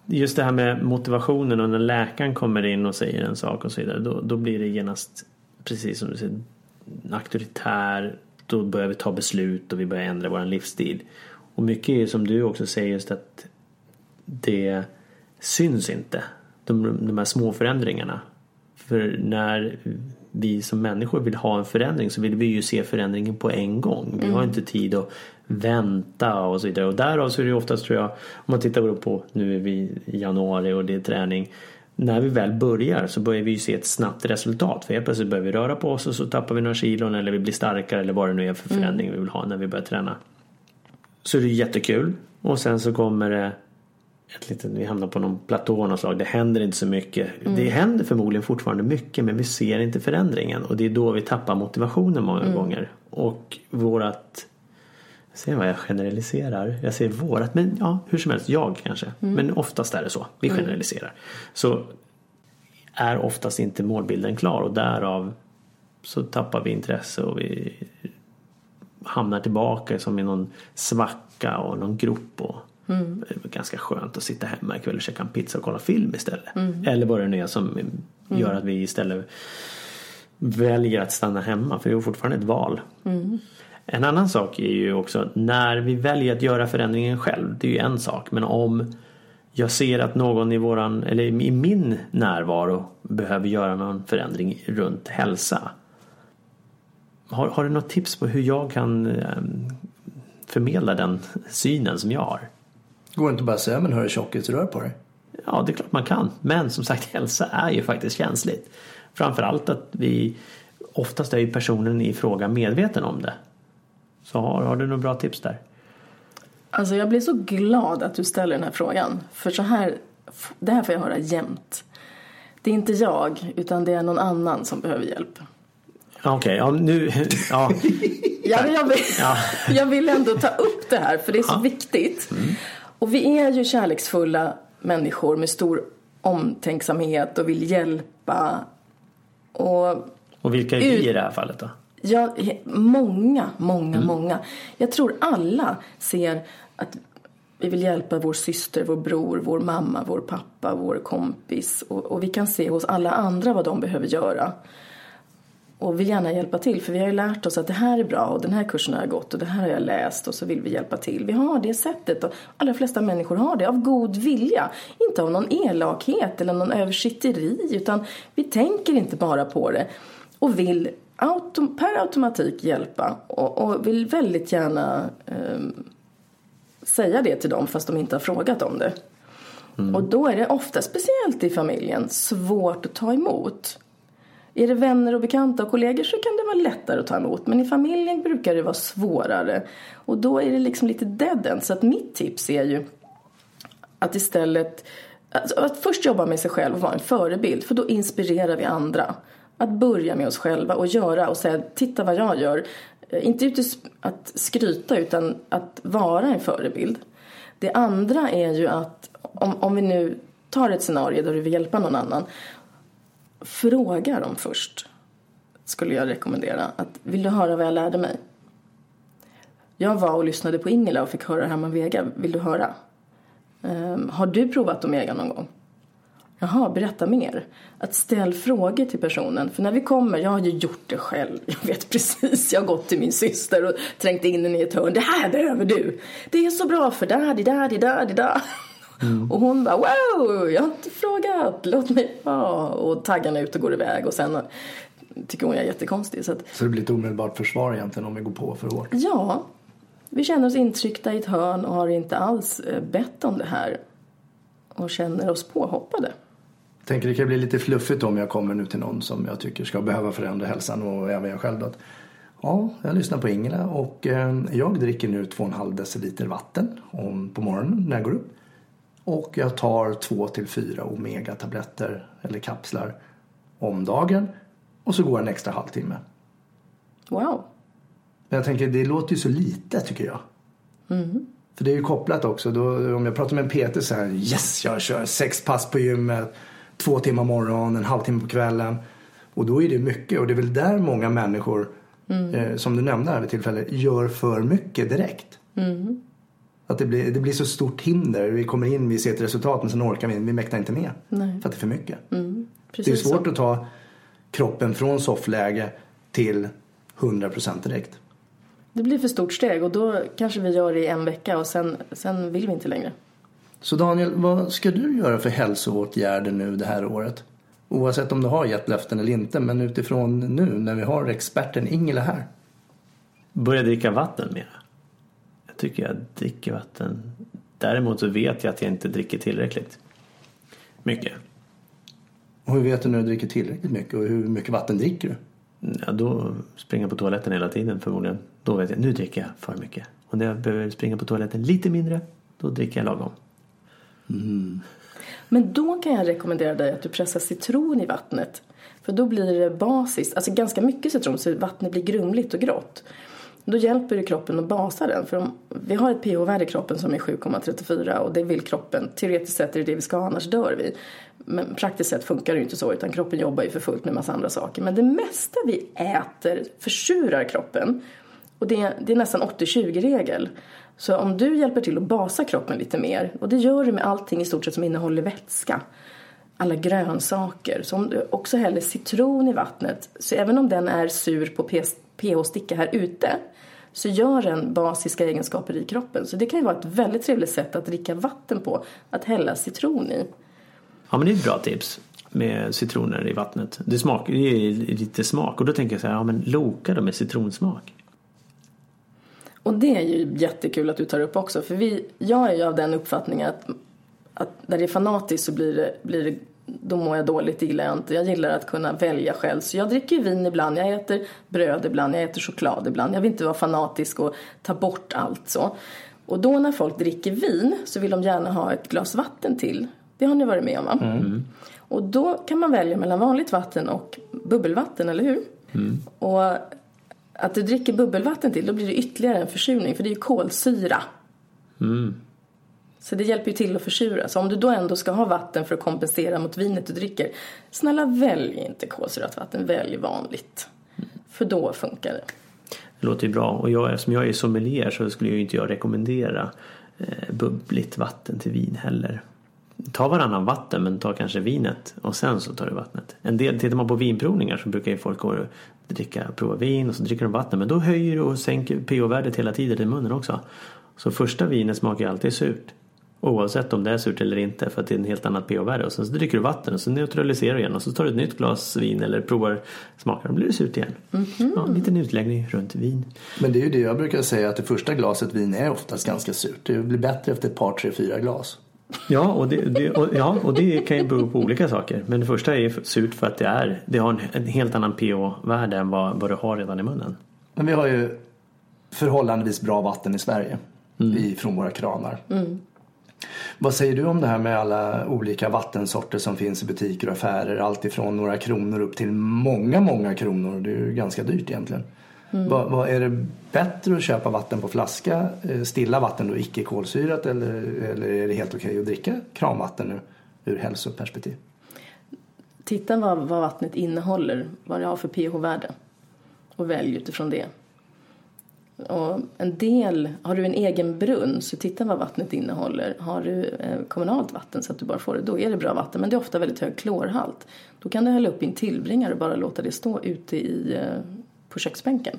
Just det här med motivationen och när läkaren kommer in och säger en sak och så vidare. Då, då blir det genast precis som du säger auktoritär. Då börjar vi ta beslut och vi börjar ändra vår livsstil. Och mycket är som du också säger just att det syns inte. De, de här små förändringarna. För när vi som människor vill ha en förändring så vill vi ju se förändringen på en gång. Vi har inte tid att vänta och så vidare. Och därav så är det oftast tror jag, om man tittar på, nu är vi i januari och det är träning. När vi väl börjar så börjar vi ju se ett snabbt resultat. För helt plötsligt börjar vi röra på oss och så tappar vi några kilon eller vi blir starkare eller vad det nu är för förändring vi vill ha när vi börjar träna. Så det är jättekul. Och sen så kommer det ett litet, vi hamnar på någon platå av något slag. Det händer inte så mycket. Det händer förmodligen fortfarande mycket men vi ser inte förändringen. Och det är då vi tappar motivationen många gånger. Och vårat Se vad jag generaliserar. Jag säger vårat, men ja, hur som helst, jag kanske. Men oftast är det så. Vi generaliserar. Så är oftast inte målbilden klar och därav så tappar vi intresse och vi hamnar tillbaka som i någon svacka och någon grop. Och Mm. Det är ganska skönt att sitta hemma ikväll och käka en pizza och kolla film istället. Mm. Eller vad det nu är som gör att vi istället väljer att stanna hemma för det är fortfarande ett val. En annan sak är ju också när vi väljer att göra förändringen själv. Det är ju en sak. Men om jag ser att någon i våran eller i min närvaro behöver göra någon förändring runt hälsa. Har, har du något tips på hur jag kan eh, förmedla den synen som jag har? Går det inte bara att säga men hörru tjockis, rör på dig. Ja, det är klart man kan. Men som sagt, hälsa är ju faktiskt känsligt. Framförallt att vi oftast är ju personen i fråga medveten om det. Så har, har du några bra tips där? Alltså jag blir så glad att du ställer den här frågan. För så här, det här får jag höra jämt. Det är inte jag, utan det är någon annan som behöver hjälp. Ja, Okej, ja nu... Ja, [laughs] Ja, jag, vill, Ja. [laughs] jag vill ändå ta upp det här, för det är så viktigt. Och vi är ju kärleksfulla människor med stor omtänksamhet och vill hjälpa. Och och vilka är vi i det här fallet då? Ja, he- många, många, många. Jag tror alla ser att vi vill hjälpa vår syster, vår bror, vår mamma, vår pappa, vår kompis. Och, och vi kan se hos alla andra vad de behöver göra. Och vill gärna hjälpa till, för vi har ju lärt oss att det här är bra och den här kursen har jag gått och det här har jag läst och så vill vi hjälpa till. Vi har det sättet och allra flesta människor har det av god vilja. Inte av någon elakhet eller någon översitteri utan vi tänker inte bara på det och vill autom- per automatik hjälpa och, och vill väldigt gärna ehm, säga det till dem fast de inte har frågat om det. Och då är det ofta, speciellt i familjen, svårt att ta emot. Är det vänner och bekanta och kollegor så kan det vara lättare att ta emot. Men i familjen brukar det vara svårare. Och då är det liksom lite dead end. Så att mitt tips är ju att istället alltså att först jobba med sig själv och vara en förebild. För då inspirerar vi andra. Att börja med oss själva och göra och säga titta vad jag gör. Eh, inte ute att skryta utan att vara en förebild. Det andra är ju att om, om vi nu tar ett scenario där du vill hjälpa någon annan. Fråga dem först. Skulle jag rekommendera. Att, vill du höra vad jag lärde mig? Jag var och lyssnade på Ingela och fick höra Herman Vega. Vill du höra? Um, har du provat Omega någon gång? Jaha, berätta mer. Att ställ frågor till personen. För när vi kommer, jag har ju gjort det själv. Jag vet precis, jag har gått till min syster och trängt in den i ett hörn. Det här behöver du. Det är så bra för där, där, där, där, där. Och hon bara wow, jag har inte frågat, låt mig vara. Och taggarna ut och går iväg och sen tycker hon jag är jättekonstig. Så att, Så det blir ett omedelbart försvar egentligen om vi går på för hårt. ja, vi känner oss intryckta i ett hörn och har inte alls eh, bett om det här. Och känner oss påhoppade. Tänker det kan bli lite fluffigt om jag kommer nu till någon som jag tycker ska behöva förändra hälsan och även jag själv. Att, ja, jag lyssnar på Ingela och eh, jag dricker nu 2,5 deciliter vatten om, på morgonen när jag går upp. Och jag tar 2 till 4 omega-tabletter eller kapslar om dagen. Och så går en extra halvtimme. Wow. Men jag tänker det låter ju så lite tycker jag. För det är ju kopplat också. Då, om jag pratar med en PT så här yes jag kör sex pass på gymmet. Två timmar morgon, en halvtimme på kvällen. Och då är det mycket och det är väl där många människor eh, som du nämnde här vid tillfälle gör för mycket direkt. Att det blir, det blir så stort hinder. Vi kommer in, vi ser ett resultat men sen orkar vi Vi mäktar inte med. Nej. För att det är för mycket. Precis Det är svårt så. att ta kroppen från soffläge till 100% direkt. Det blir för stort steg och då kanske vi gör det i en vecka och sen, sen vill vi inte längre. Så Daniel, vad ska du göra för hälsoåtgärder nu det här året? Oavsett om du har gett löften eller inte, men utifrån nu när vi har experten Ingela här. Börja dricka vatten mer. Jag tycker jag dricker vatten. Däremot så vet jag att jag inte dricker tillräckligt mycket. Och hur vet du när du dricker tillräckligt mycket och hur mycket vatten dricker du? Ja, då springer jag på toaletten hela tiden förmodligen. Då vet jag, nu dricker jag för mycket. Och när jag behöver springa på toaletten lite mindre, då dricker jag lagom. Mm. Men då kan jag rekommendera dig att du pressar citron i vattnet. För då blir det basiskt, alltså ganska mycket citron så vattnet blir grumligt och grått. Då hjälper det kroppen att basa den. För om, vi har ett pH-värde i kroppen som är 7,34 och det vill kroppen, teoretiskt sett är det det vi ska ha, annars dör vi. Men praktiskt sett funkar det ju inte så utan kroppen jobbar ju för fullt med massa andra saker. Men det mesta vi äter försurar kroppen. Och det är, det är nästan 80-20 regel. Så om du hjälper till att basa kroppen lite mer, och det gör du med allting i stort sett som innehåller vätska, alla grönsaker, så om du också häller citron i vattnet, så även om den är sur på pH-sticka här ute, så gör den basiska egenskaper i kroppen. Så det kan ju vara ett väldigt trevligt sätt att dricka vatten på, att hälla citron i. Ja men det är ett bra tips med citroner i vattnet. Det, smak, det ger lite smak och då tänker jag så här, ja men loka då med citronsmak. Och det är ju jättekul att du tar upp också. För vi, jag är ju av den uppfattningen att, att när det är fanatiskt så blir det, blir det då mår jag dåligt, det gillar jag inte. Jag gillar att kunna välja själv. Så jag dricker vin ibland, jag äter bröd ibland, jag äter choklad ibland. Jag vill inte vara fanatisk och ta bort allt så. Och då när folk dricker vin så vill de gärna ha ett glas vatten till. Det har ni varit med om va? Mm. Och då kan man välja mellan vanligt vatten och bubbelvatten, eller hur? Mm. Och att du dricker bubbelvatten till, då blir det ytterligare en försurning för det är ju kolsyra. Mm. Så det hjälper ju till att försura. Så om du då ändå ska ha vatten för att kompensera mot vinet du dricker, snälla välj inte kolsyrat vatten, välj vanligt. Mm. För då funkar det. Det låter ju bra och jag, eftersom jag är sommelier så skulle ju inte jag rekommendera eh, bubbligt vatten till vin heller ta varannan vatten men ta kanske vinet och sen så tar du vattnet. En del, tittar man på vinprovningar så brukar ju folk gå dricka, prova vin och så dricker de vatten men då höjer och sänker pH-värdet hela tiden i munnen också. Så första vinet smakar alltid surt. Oavsett om det är surt eller inte för att det är en helt annat pH-värde. Och sen så dricker du vatten och så neutraliserar du igen och så tar du ett nytt glas vin eller provar smakar och blir det surt igen. Mm -hmm. ja, en liten utläggning runt vin. Men det är ju det jag brukar säga att det första glaset vin är oftast ganska surt. Det blir bättre efter ett par, tre, fyra glas. Ja och det, det, och, ja, och det kan ju bero på olika saker. Men det första är surt för att det, är, det har en, en helt annan pH-värde än vad, vad du har redan i munnen. Men vi har ju förhållandevis bra vatten i Sverige mm. i, från våra kranar. Mm. Vad säger du om det här med alla olika vattensorter som finns i butiker och affärer? Allt ifrån några kronor upp till många, många kronor. Det är ju ganska dyrt egentligen. Mm. Vad, vad, är det bättre att köpa vatten på flaska, eh, stilla vatten då, icke kolsyrat eller, eller är det helt okej okay att dricka kranvatten nu ur hälsoperspektiv? Titta vad, vad vattnet innehåller, vad det har för pH-värde och välj utifrån det. Och en del, har du en egen brunn så titta vad vattnet innehåller. Har du eh, kommunalt vatten så att du bara får det, då är det bra vatten. Men det är ofta väldigt hög klorhalt. Då kan du hälla upp i en tillbringare och bara låta det stå ute i eh, på köksbänken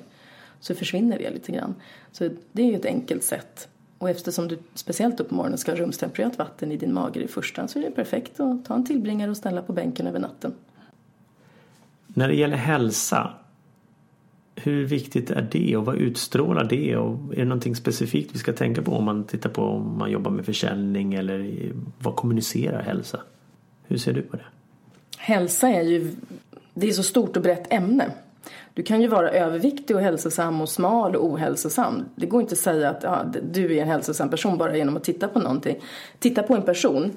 så försvinner det lite grann. Så det är ju ett enkelt sätt. Och eftersom du speciellt upp på morgonen ska ha rumstempererat vatten i din mage i första så är det perfekt att ta en tillbringare och ställa på bänken över natten. När det gäller hälsa, hur viktigt är det och vad utstrålar det? Och är det någonting specifikt vi ska tänka på om man tittar på om man jobbar med försäljning eller vad kommunicerar hälsa? Hur ser du på det? Hälsa är ju, det är så stort och brett ämne. Du kan ju vara överviktig och hälsosam och smal och ohälsosam. Det går inte att säga att ja, du är en hälsosam person bara genom att titta på någonting. Titta på en person.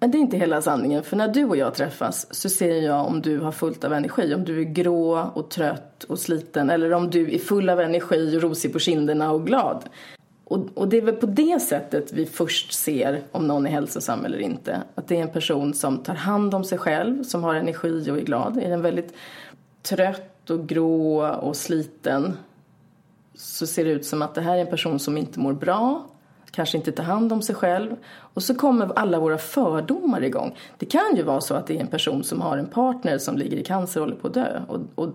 Men det är inte hela sanningen. För när du och jag träffas så ser jag om du har fullt av energi. Om du är grå och trött och sliten. Eller om du är full av energi och rosig på kinderna och glad. Och, och, det är väl på det sättet vi först ser om någon är hälsosam eller inte. Att det är en person som tar hand om sig själv, som har energi och är glad. Är den väldigt trött och grå och sliten så ser det ut som att det här är en person som inte mår bra, kanske inte tar hand om sig själv. Och så kommer alla våra fördomar igång. Det kan ju vara så att det är en person som har en partner som ligger i cancer och håller på att dö och, och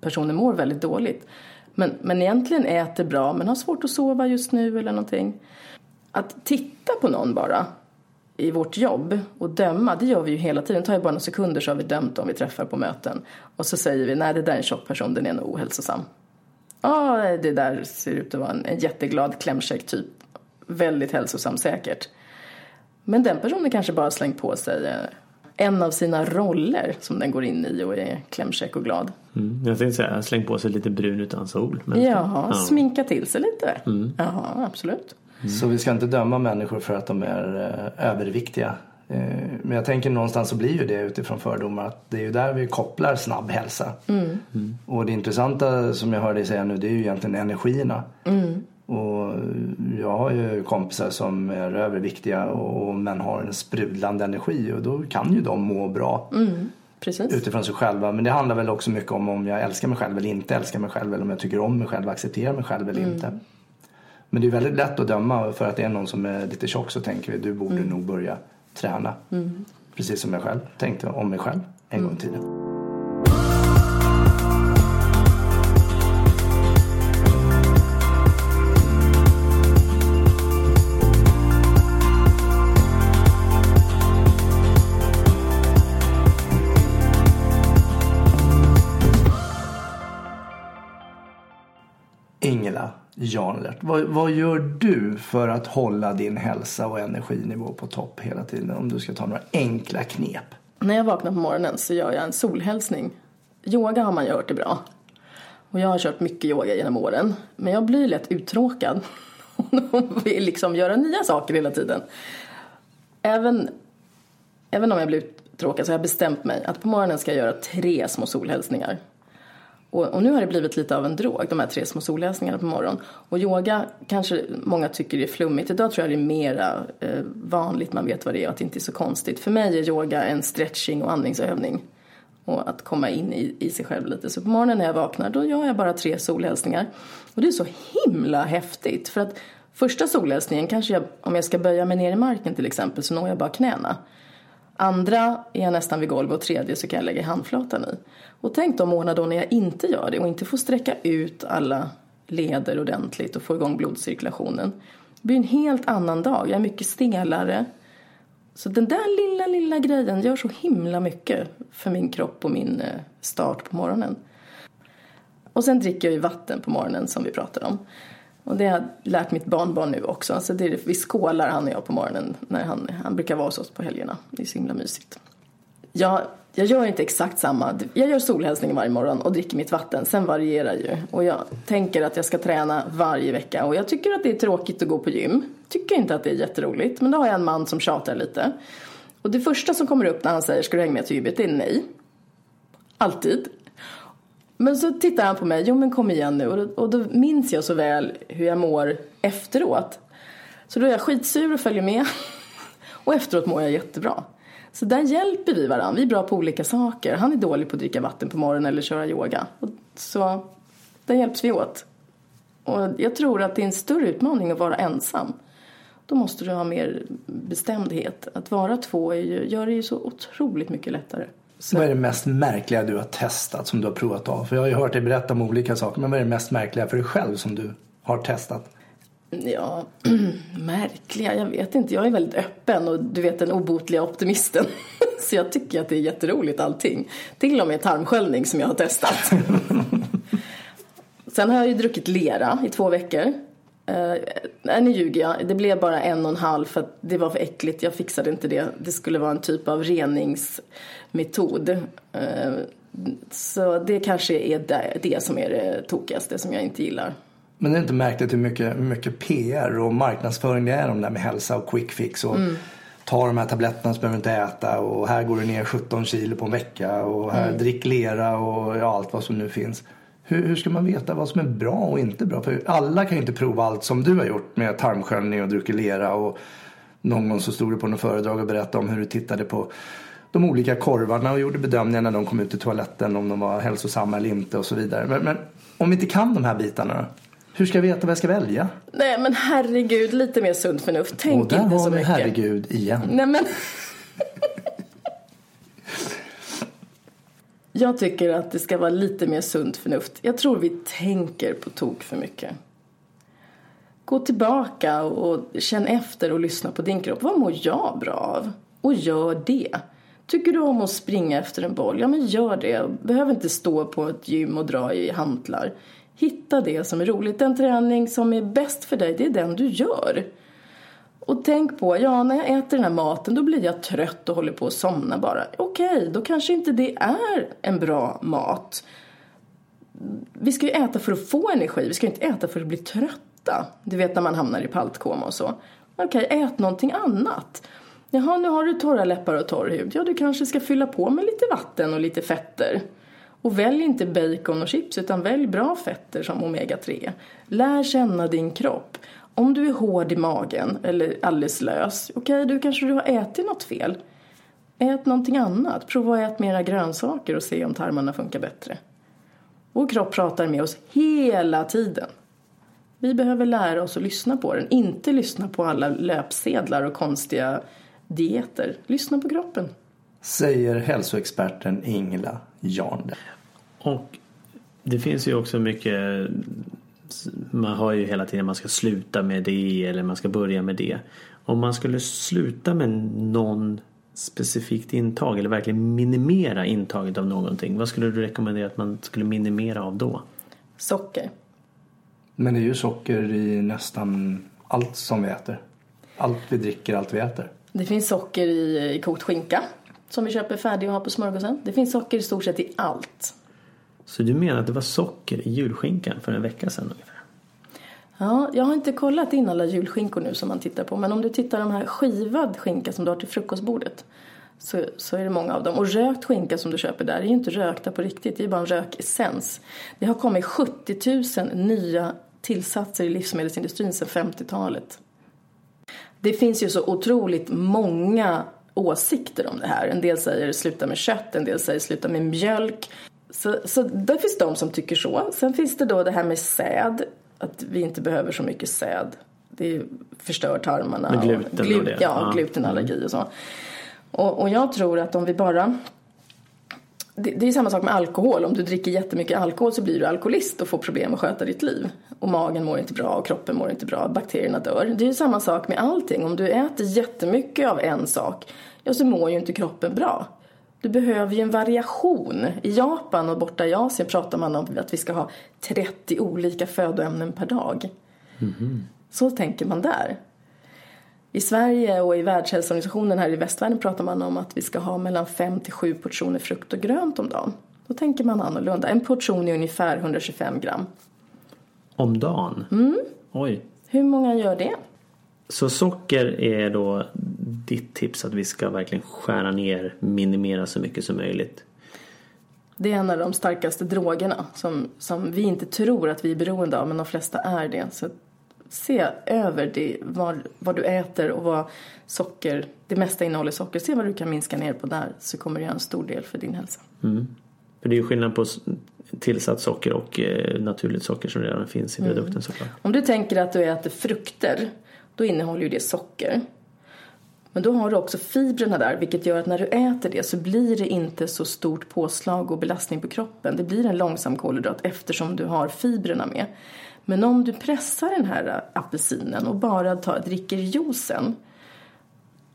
personen mår väldigt dåligt. Men, men egentligen äter bra men har svårt att sova just nu eller någonting. Att titta på någon bara i vårt jobb och döma, det gör vi ju hela tiden. Det tar ju bara några sekunder så har vi dömt om vi träffar på möten. Och så säger vi, nej det där är en tjock person, den är nog ohälsosam. Ja, det där ser ut att vara en, en jätteglad klämkäck typ. Väldigt hälsosam säkert. Men den personen kanske bara slängt på sig eh, en av sina roller som den går in i och är klämkäck och glad. Mm, jag tänkte säga släng på sig lite brun utan sol. Men Jaha, ja. sminka till sig lite. Mm. Jaha, absolut. Mm. Så vi ska inte döma människor för att de är eh, överviktiga Eh, Men jag tänker någonstans så blir ju det utifrån fördomar att det är ju där vi kopplar snabb hälsa. Och det intressanta som jag hör dig säga nu det är ju egentligen energierna. Och jag har ju kompisar som är överviktiga och, men har en sprudlande energi och då kan ju de må bra Precis. utifrån sig själva. Men det handlar väl också mycket om om jag älskar mig själv eller inte älskar mig själv eller om jag tycker om mig själv och accepterar mig själv eller inte. Men det är väldigt lätt att döma för att det är någon som är lite tjock så tänker vi du borde nog börja träna. Precis som jag själv tänkte om mig själv en gång i tiden. Janlert, vad, vad gör du för att hålla din hälsa och energinivå på topp hela tiden? Om du ska ta några enkla knep. När jag vaknar på morgonen så gör jag en solhälsning. Yoga har man ju hört är bra. Och jag har kört mycket yoga genom åren. Men jag blir lätt uttråkad. [laughs] Och vill liksom göra nya saker hela tiden. Även, även om jag blir uttråkad så har jag bestämt mig att på morgonen ska jag göra tre små solhälsningar. Och, och nu har det blivit lite av en drog, de här tre små solhälsningarna på morgonen. Och yoga kanske många tycker är flummigt. Idag tror jag det är mera eh, vanligt, man vet vad det är och att det inte är så konstigt. För mig är yoga en stretching och andningsövning. Och att komma in i, i sig själv lite. Så på morgonen när jag vaknar då gör jag bara tre solhälsningar. Och det är så himla häftigt. För att första solhälsningen kanske jag, om jag ska böja mig ner i marken till exempel så når jag bara knäna. Andra är jag nästan vid golvet och tredje så kan jag lägga handflatan i. Och tänk de månader då när jag inte gör det och inte får sträcka ut alla leder ordentligt och få igång blodcirkulationen. Det blir en helt annan dag. Jag är mycket stelare. Så den där lilla, lilla grejen gör så himla mycket för min kropp och min eh, start på morgonen. Och sen dricker jag ju vatten på morgonen som vi pratade om. Och det har jag lärt mitt barnbarn nu också. Alltså det är, vi skålar han och jag på morgonen när han, han brukar vara hos oss på helgerna. Det är så himla mysigt. Jag, jag gör inte exakt samma. Jag gör solhälsning varje morgon och dricker mitt vatten. Sen varierar ju. Och jag tänker att jag ska träna varje vecka. Och jag tycker att det är tråkigt att gå på gym. Tycker inte att det är jätteroligt. Men då har jag en man som tjatar lite. Och det första som kommer upp när han säger ska du hänga med till gymmet? Det är nej. Alltid. Men så tittar han på mig, jo men kom igen nu. Och då, och då minns jag så väl hur jag mår efteråt. Så då är jag skitsur och följer med. [laughs] Och efteråt mår jag jättebra. Så där hjälper vi varandra. Vi är bra på olika saker. Han är dålig på att dricka vatten på morgonen eller köra yoga. Och så där hjälps vi åt. Och jag tror att det är en större utmaning att vara ensam. Då måste du ha mer bestämdhet. Att vara två är ju, gör det ju så otroligt mycket lättare. Vad är det mest märkliga du har testat som du har provat av? För jag har ju hört dig berätta om olika saker. Men vad är det mest märkliga för dig själv som du har testat? Ja, [clears throat] märkliga, jag vet inte. Jag är väldigt öppen och du vet den obotliga optimisten. [laughs] Så jag tycker att det är jätteroligt allting. Till och med tarmsköljning som jag har testat. [laughs] Sen har jag ju druckit lera i två veckor. Uh, nej, nu ljuger jag. Det blev bara en och en halv för att det var för äckligt. Jag fixade inte det. Det skulle vara en typ av reningsmetod. Uh, så det kanske är det, det som är det tokigaste som jag inte gillar. Men det är inte märkligt hur mycket, hur mycket PR och marknadsföring det är om det där med hälsa och quick fix. Och Mm. Ta de här tabletterna så behöver du inte äta och här går du ner 17 kilo på en vecka och här Mm. drick lera och ja, allt vad som nu finns. Hur, hur ska man veta vad som är bra och inte bra? För alla kan ju inte prova allt som du har gjort med tarmsköljning och druckit lera och någon gång så stod du på något föredrag och berättade om hur du tittade på de olika korvarna och gjorde bedömningar när de kom ut i toaletten om de var hälsosamma eller inte och så vidare. Men, men om vi inte kan de här bitarna? Hur ska jag veta vad jag ska välja? Nej men herregud, lite mer sunt förnuft. Tänk och där inte så har vi mycket. herregud igen. Nej men. [laughs] Jag tycker att det ska vara lite mer sunt förnuft. Jag tror vi tänker på tok för mycket. Gå tillbaka och känn efter och lyssna på din kropp. Vad mår jag bra av? Och gör det. Tycker du om att springa efter en boll? Ja men gör det. Behöver inte stå på ett gym och dra i hantlar. Hitta det som är roligt. Den träning som är bäst för dig, det är den du gör. Och tänk på, ja när jag äter den här maten då blir jag trött och håller på att somna bara. Okej, då kanske inte det är en bra mat. Vi ska ju äta för att få energi, vi ska ju inte äta för att bli trötta. Du vet när man hamnar i paltkoma och så. Okej, ät någonting annat. Jaha, nu har du torra läppar och torr hud. Ja, du kanske ska fylla på med lite vatten och lite fetter. Och välj inte bacon och chips utan välj bra fetter som omega-3. Lär känna din kropp. Om du är hård i magen eller alldeles lös, okej, okay, då kanske du har ätit något fel. Ät någonting annat. Prova att äta mera grönsaker och se om tarmarna funkar bättre. Vår kropp pratar med oss hela tiden. Vi behöver lära oss att lyssna på den, inte lyssna på alla löpsedlar och konstiga dieter. Lyssna på kroppen. Säger hälsoexperten Ingela Jarn. Och det finns ju också mycket man har ju hela tiden man ska sluta med det eller man ska börja med det. Om man skulle sluta med någon specifikt intag eller verkligen minimera intaget av någonting. Vad skulle du rekommendera att man skulle minimera av då? Socker. Men det är ju socker i nästan allt som vi äter. Allt vi dricker, allt vi äter. Det finns socker i, i kokt skinka som vi köper färdig och har på smörgåsen. Det finns socker i stort sett i allt. Så du menar att det var socker i julskinkan för en vecka sedan ungefär? Ja, jag har inte kollat in alla julskinkor nu som man tittar på. Men om du tittar de här skivad skinka som du har till frukostbordet. Så, så är det många av dem. Och rökt skinka som du köper där är ju inte rökta på riktigt. Det är bara en rökessens. Det har kommit 70 000 nya tillsatser i livsmedelsindustrin sedan 50-talet. Det finns ju så otroligt många åsikter om det här. En del säger sluta med kött, en del säger sluta med mjölk. Så, så det finns de som tycker så. Sen finns det då det här med säd att vi inte behöver så mycket säd. Det förstör tarmarna. Med gluten och, glu och det? Ja, ja. glutenallergi och så. Och, och jag tror att om vi bara det, det är samma sak med alkohol. Om du dricker jättemycket alkohol så blir du alkoholist och får problem att sköta ditt liv. Och magen mår inte bra och kroppen mår inte bra. Bakterierna dör. Det är ju samma sak med allting. Om du äter jättemycket av en sak, ja så mår ju inte kroppen bra. Du behöver ju en variation. I Japan och borta i Asien pratar man om att vi ska ha 30 olika födoämnen per dag. Mm. Så tänker man där. I Sverige och i Världshälsoorganisationen här i västvärlden pratar man om att vi ska ha mellan 5 till 7 portioner frukt och grönt om dagen. Då tänker man annorlunda. En portion är ungefär 125 gram. Om dagen? Mm. Oj. Hur många gör det? Så socker är då ditt tips att vi ska verkligen skära ner, minimera så mycket som möjligt? Det är en av de starkaste drogerna som, som vi inte tror att vi är beroende av men de flesta är det. Så se över det, vad, vad du äter och vad socker, det mesta innehåller socker. Se vad du kan minska ner på där så kommer det göra en stor del för din hälsa. Mm. För det är ju skillnad på tillsatt socker och eh, naturligt socker som redan finns i mm. produkten mm. såklart. Om du tänker att du äter frukter då innehåller ju det socker. Men då har du också fibrerna där vilket gör att när du äter det så blir det inte så stort påslag och belastning på kroppen. Det blir en långsam kolhydrat eftersom du har fibrerna med. Men om du pressar den här apelsinen och bara tar, dricker juicen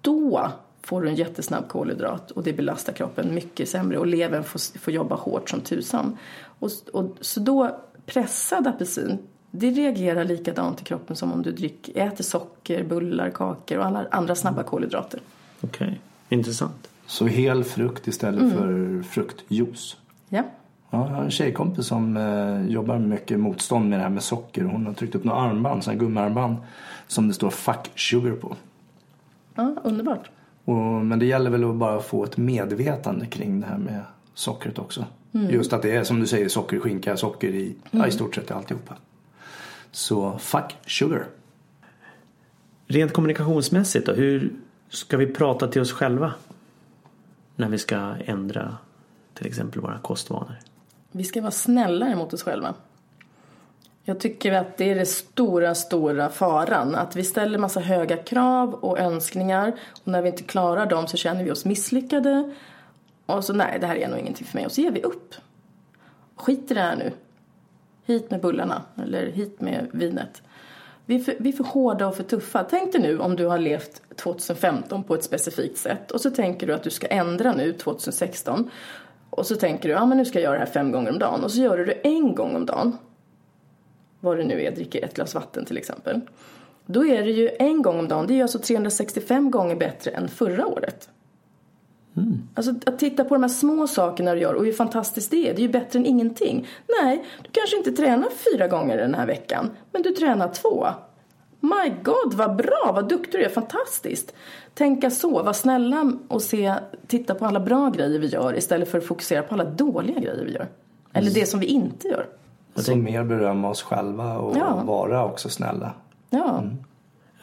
då får du en jättesnabb kolhydrat och det belastar kroppen mycket sämre och levern får, får jobba hårt som tusan. Och, och, så då pressad apelsin det reagerar likadant i kroppen som om du drick, äter socker, bullar, kakor och alla andra snabba kolhydrater. Okej, okay. intressant. Så hel frukt istället mm. för fruktjuice? Ja. Ja, jag har en tjejkompis som eh, jobbar mycket motstånd med det här med socker. Hon har tryckt upp några armband, sådana gummiarmband som det står 'fuck sugar' på. Ja, underbart. Och, men det gäller väl att bara få ett medvetande kring det här med sockret också. Mm. Just att det är som du säger socker i skinka, socker i, mm. ja, i stort sett alltihopa. Så fuck sugar. Rent kommunikationsmässigt då, hur ska vi prata till oss själva? När vi ska ändra till exempel våra kostvanor. Vi ska vara snällare mot oss själva. Jag tycker att det är den stora, stora faran. Att vi ställer massa höga krav och önskningar och när vi inte klarar dem så känner vi oss misslyckade. Och så nej, det här är nog ingenting för mig. Och så ger vi upp. Skit i det här nu. Hit med bullarna eller hit med vinet. Vi är, för, vi är för hårda och för tuffa. Tänk dig nu om du har levt 2015 på ett specifikt sätt och så tänker du att du ska ändra nu 2016. Och så tänker du, ja men nu ska jag göra det här fem gånger om dagen. Och så gör du det en gång om dagen. Vad det nu är, dricker ett glas vatten till exempel. Då är det ju en gång om dagen, det är ju alltså 365 gånger bättre än förra året. Mm. Alltså att titta på de här små sakerna du gör och hur fantastiskt det är. Det är ju bättre än ingenting. Nej, du kanske inte tränar fyra gånger den här veckan. Men du tränar två. My God, vad bra, vad duktig du är, fantastiskt. Tänka så, vara snälla och se, titta på alla bra grejer vi gör istället för att fokusera på alla dåliga grejer vi gör. Eller det som vi inte gör. Så mer berömma oss själva och Ja. vara också snälla. Ja,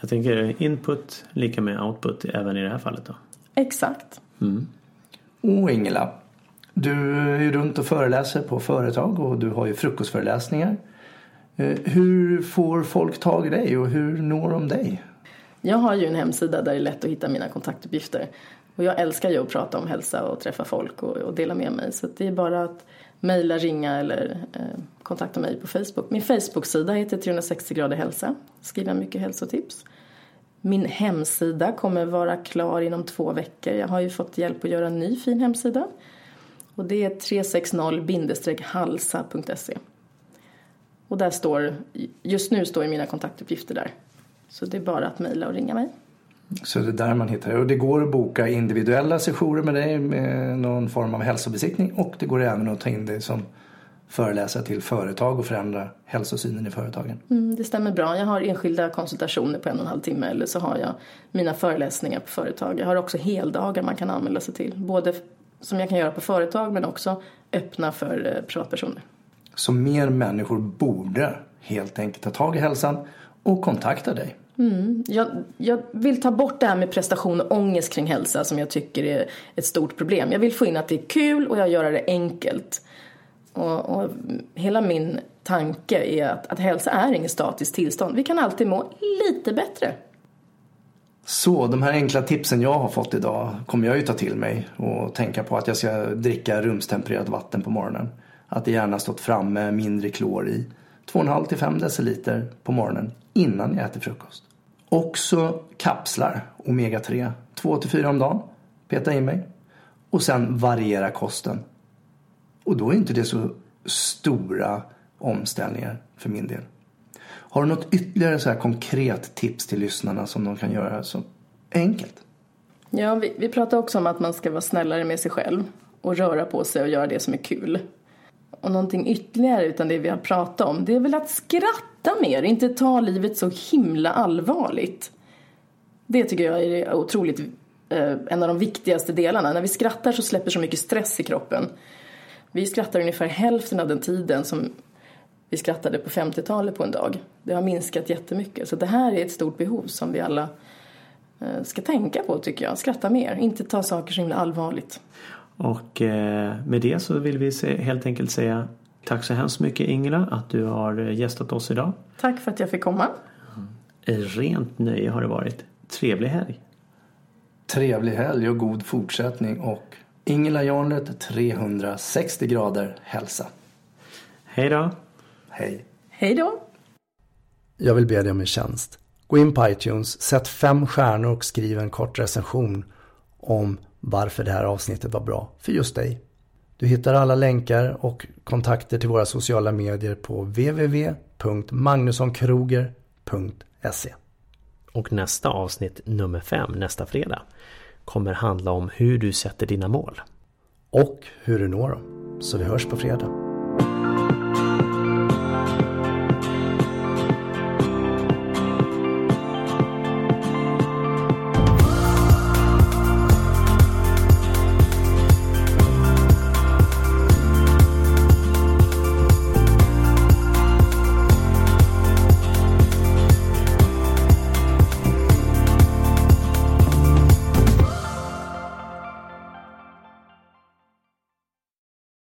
Jag tänker input lika med output även i det här fallet då. exakt. Och Ingela, du är ju runt och föreläser på företag och du har ju frukostföreläsningar. Eh, hur får folk tag i dig och hur når de dig? Jag har ju en hemsida där det är lätt att hitta mina kontaktuppgifter. Och jag älskar ju att prata om hälsa och träffa folk och, och dela med mig. Så det är bara att mejla, ringa eller eh, kontakta mig på Facebook. Min Facebook-sida heter 360 grader hälsa. Skriver mycket hälsotips. Min hemsida kommer vara klar inom två veckor. Jag har ju fått hjälp att göra en ny fin hemsida. Och det är 360-halsa.se. Och där står, just nu står ju mina kontaktuppgifter där. Så det är bara att mejla och ringa mig. Så det är där man hittar. Och det går att boka individuella sessioner med dig med någon form av hälsobesiktning och det går även att ta in dig som föreläsare till företag och förändra hälsosynen i företagen. Mm, det stämmer bra. Jag har enskilda konsultationer på en och en halv timme eller så har jag mina föreläsningar på företag. Jag har också heldagar man kan anmäla sig till. Både som jag kan göra på företag men också öppna för eh, privatpersoner. Så mer människor borde helt enkelt ta tag i hälsan och kontakta dig. Jag, jag vill ta bort det här med prestation och ångest kring hälsa som jag tycker är ett stort problem. Jag vill få in att det är kul och jag gör det enkelt. Och, och hela min tanke är att, att hälsa är inget statiskt tillstånd. Vi kan alltid må lite bättre. Så de här enkla tipsen jag har fått idag kommer jag ju ta till mig och tänka på att jag ska dricka rumstempererat vatten på morgonen. Att det gärna stått framme mindre klor i. 2,5 till 5 deciliter på morgonen innan jag äter frukost. Också kapslar, omega 3, 2 till 4 om dagen. Peta in mig. Och sen variera kosten. Och då är inte det så stora omställningar för min del. Har du något ytterligare så här konkret tips till lyssnarna som de kan göra så enkelt? Ja, vi, vi pratar också om att man ska vara snällare med sig själv och röra på sig och göra det som är kul. Och någonting ytterligare utan det vi har pratat om, det är väl att skratta mer, inte ta livet så himla allvarligt. Det tycker jag är otroligt, eh, en av de viktigaste delarna. När vi skrattar så släpper så mycket stress i kroppen. Vi skrattar ungefär hälften av den tiden som vi skrattade på 50-talet på en dag. Det har minskat jättemycket. Så det här är ett stort behov som vi alla eh, ska tänka på tycker jag. Skratta mer, inte ta saker så himla allvarligt. Och eh, med det så vill vi helt enkelt säga tack så hemskt mycket Ingela att du har eh, gästat oss idag. Tack för att jag fick komma. Rent nöje har det varit. Trevlig helg. Trevlig helg och god fortsättning och Ingela Jarnlet 360 grader hälsa. Hej då! Hej! Hej då! Jag vill be dig om en tjänst. Gå in på iTunes, sätt fem stjärnor och skriv en kort recension om varför det här avsnittet var bra för just dig. Du hittar alla länkar och kontakter till våra sociala medier på www.magnussonkroger.se Och nästa avsnitt, nummer fem, nästa fredag, kommer handla om hur du sätter dina mål. och hur du når dem. Så vi hörs på fredag.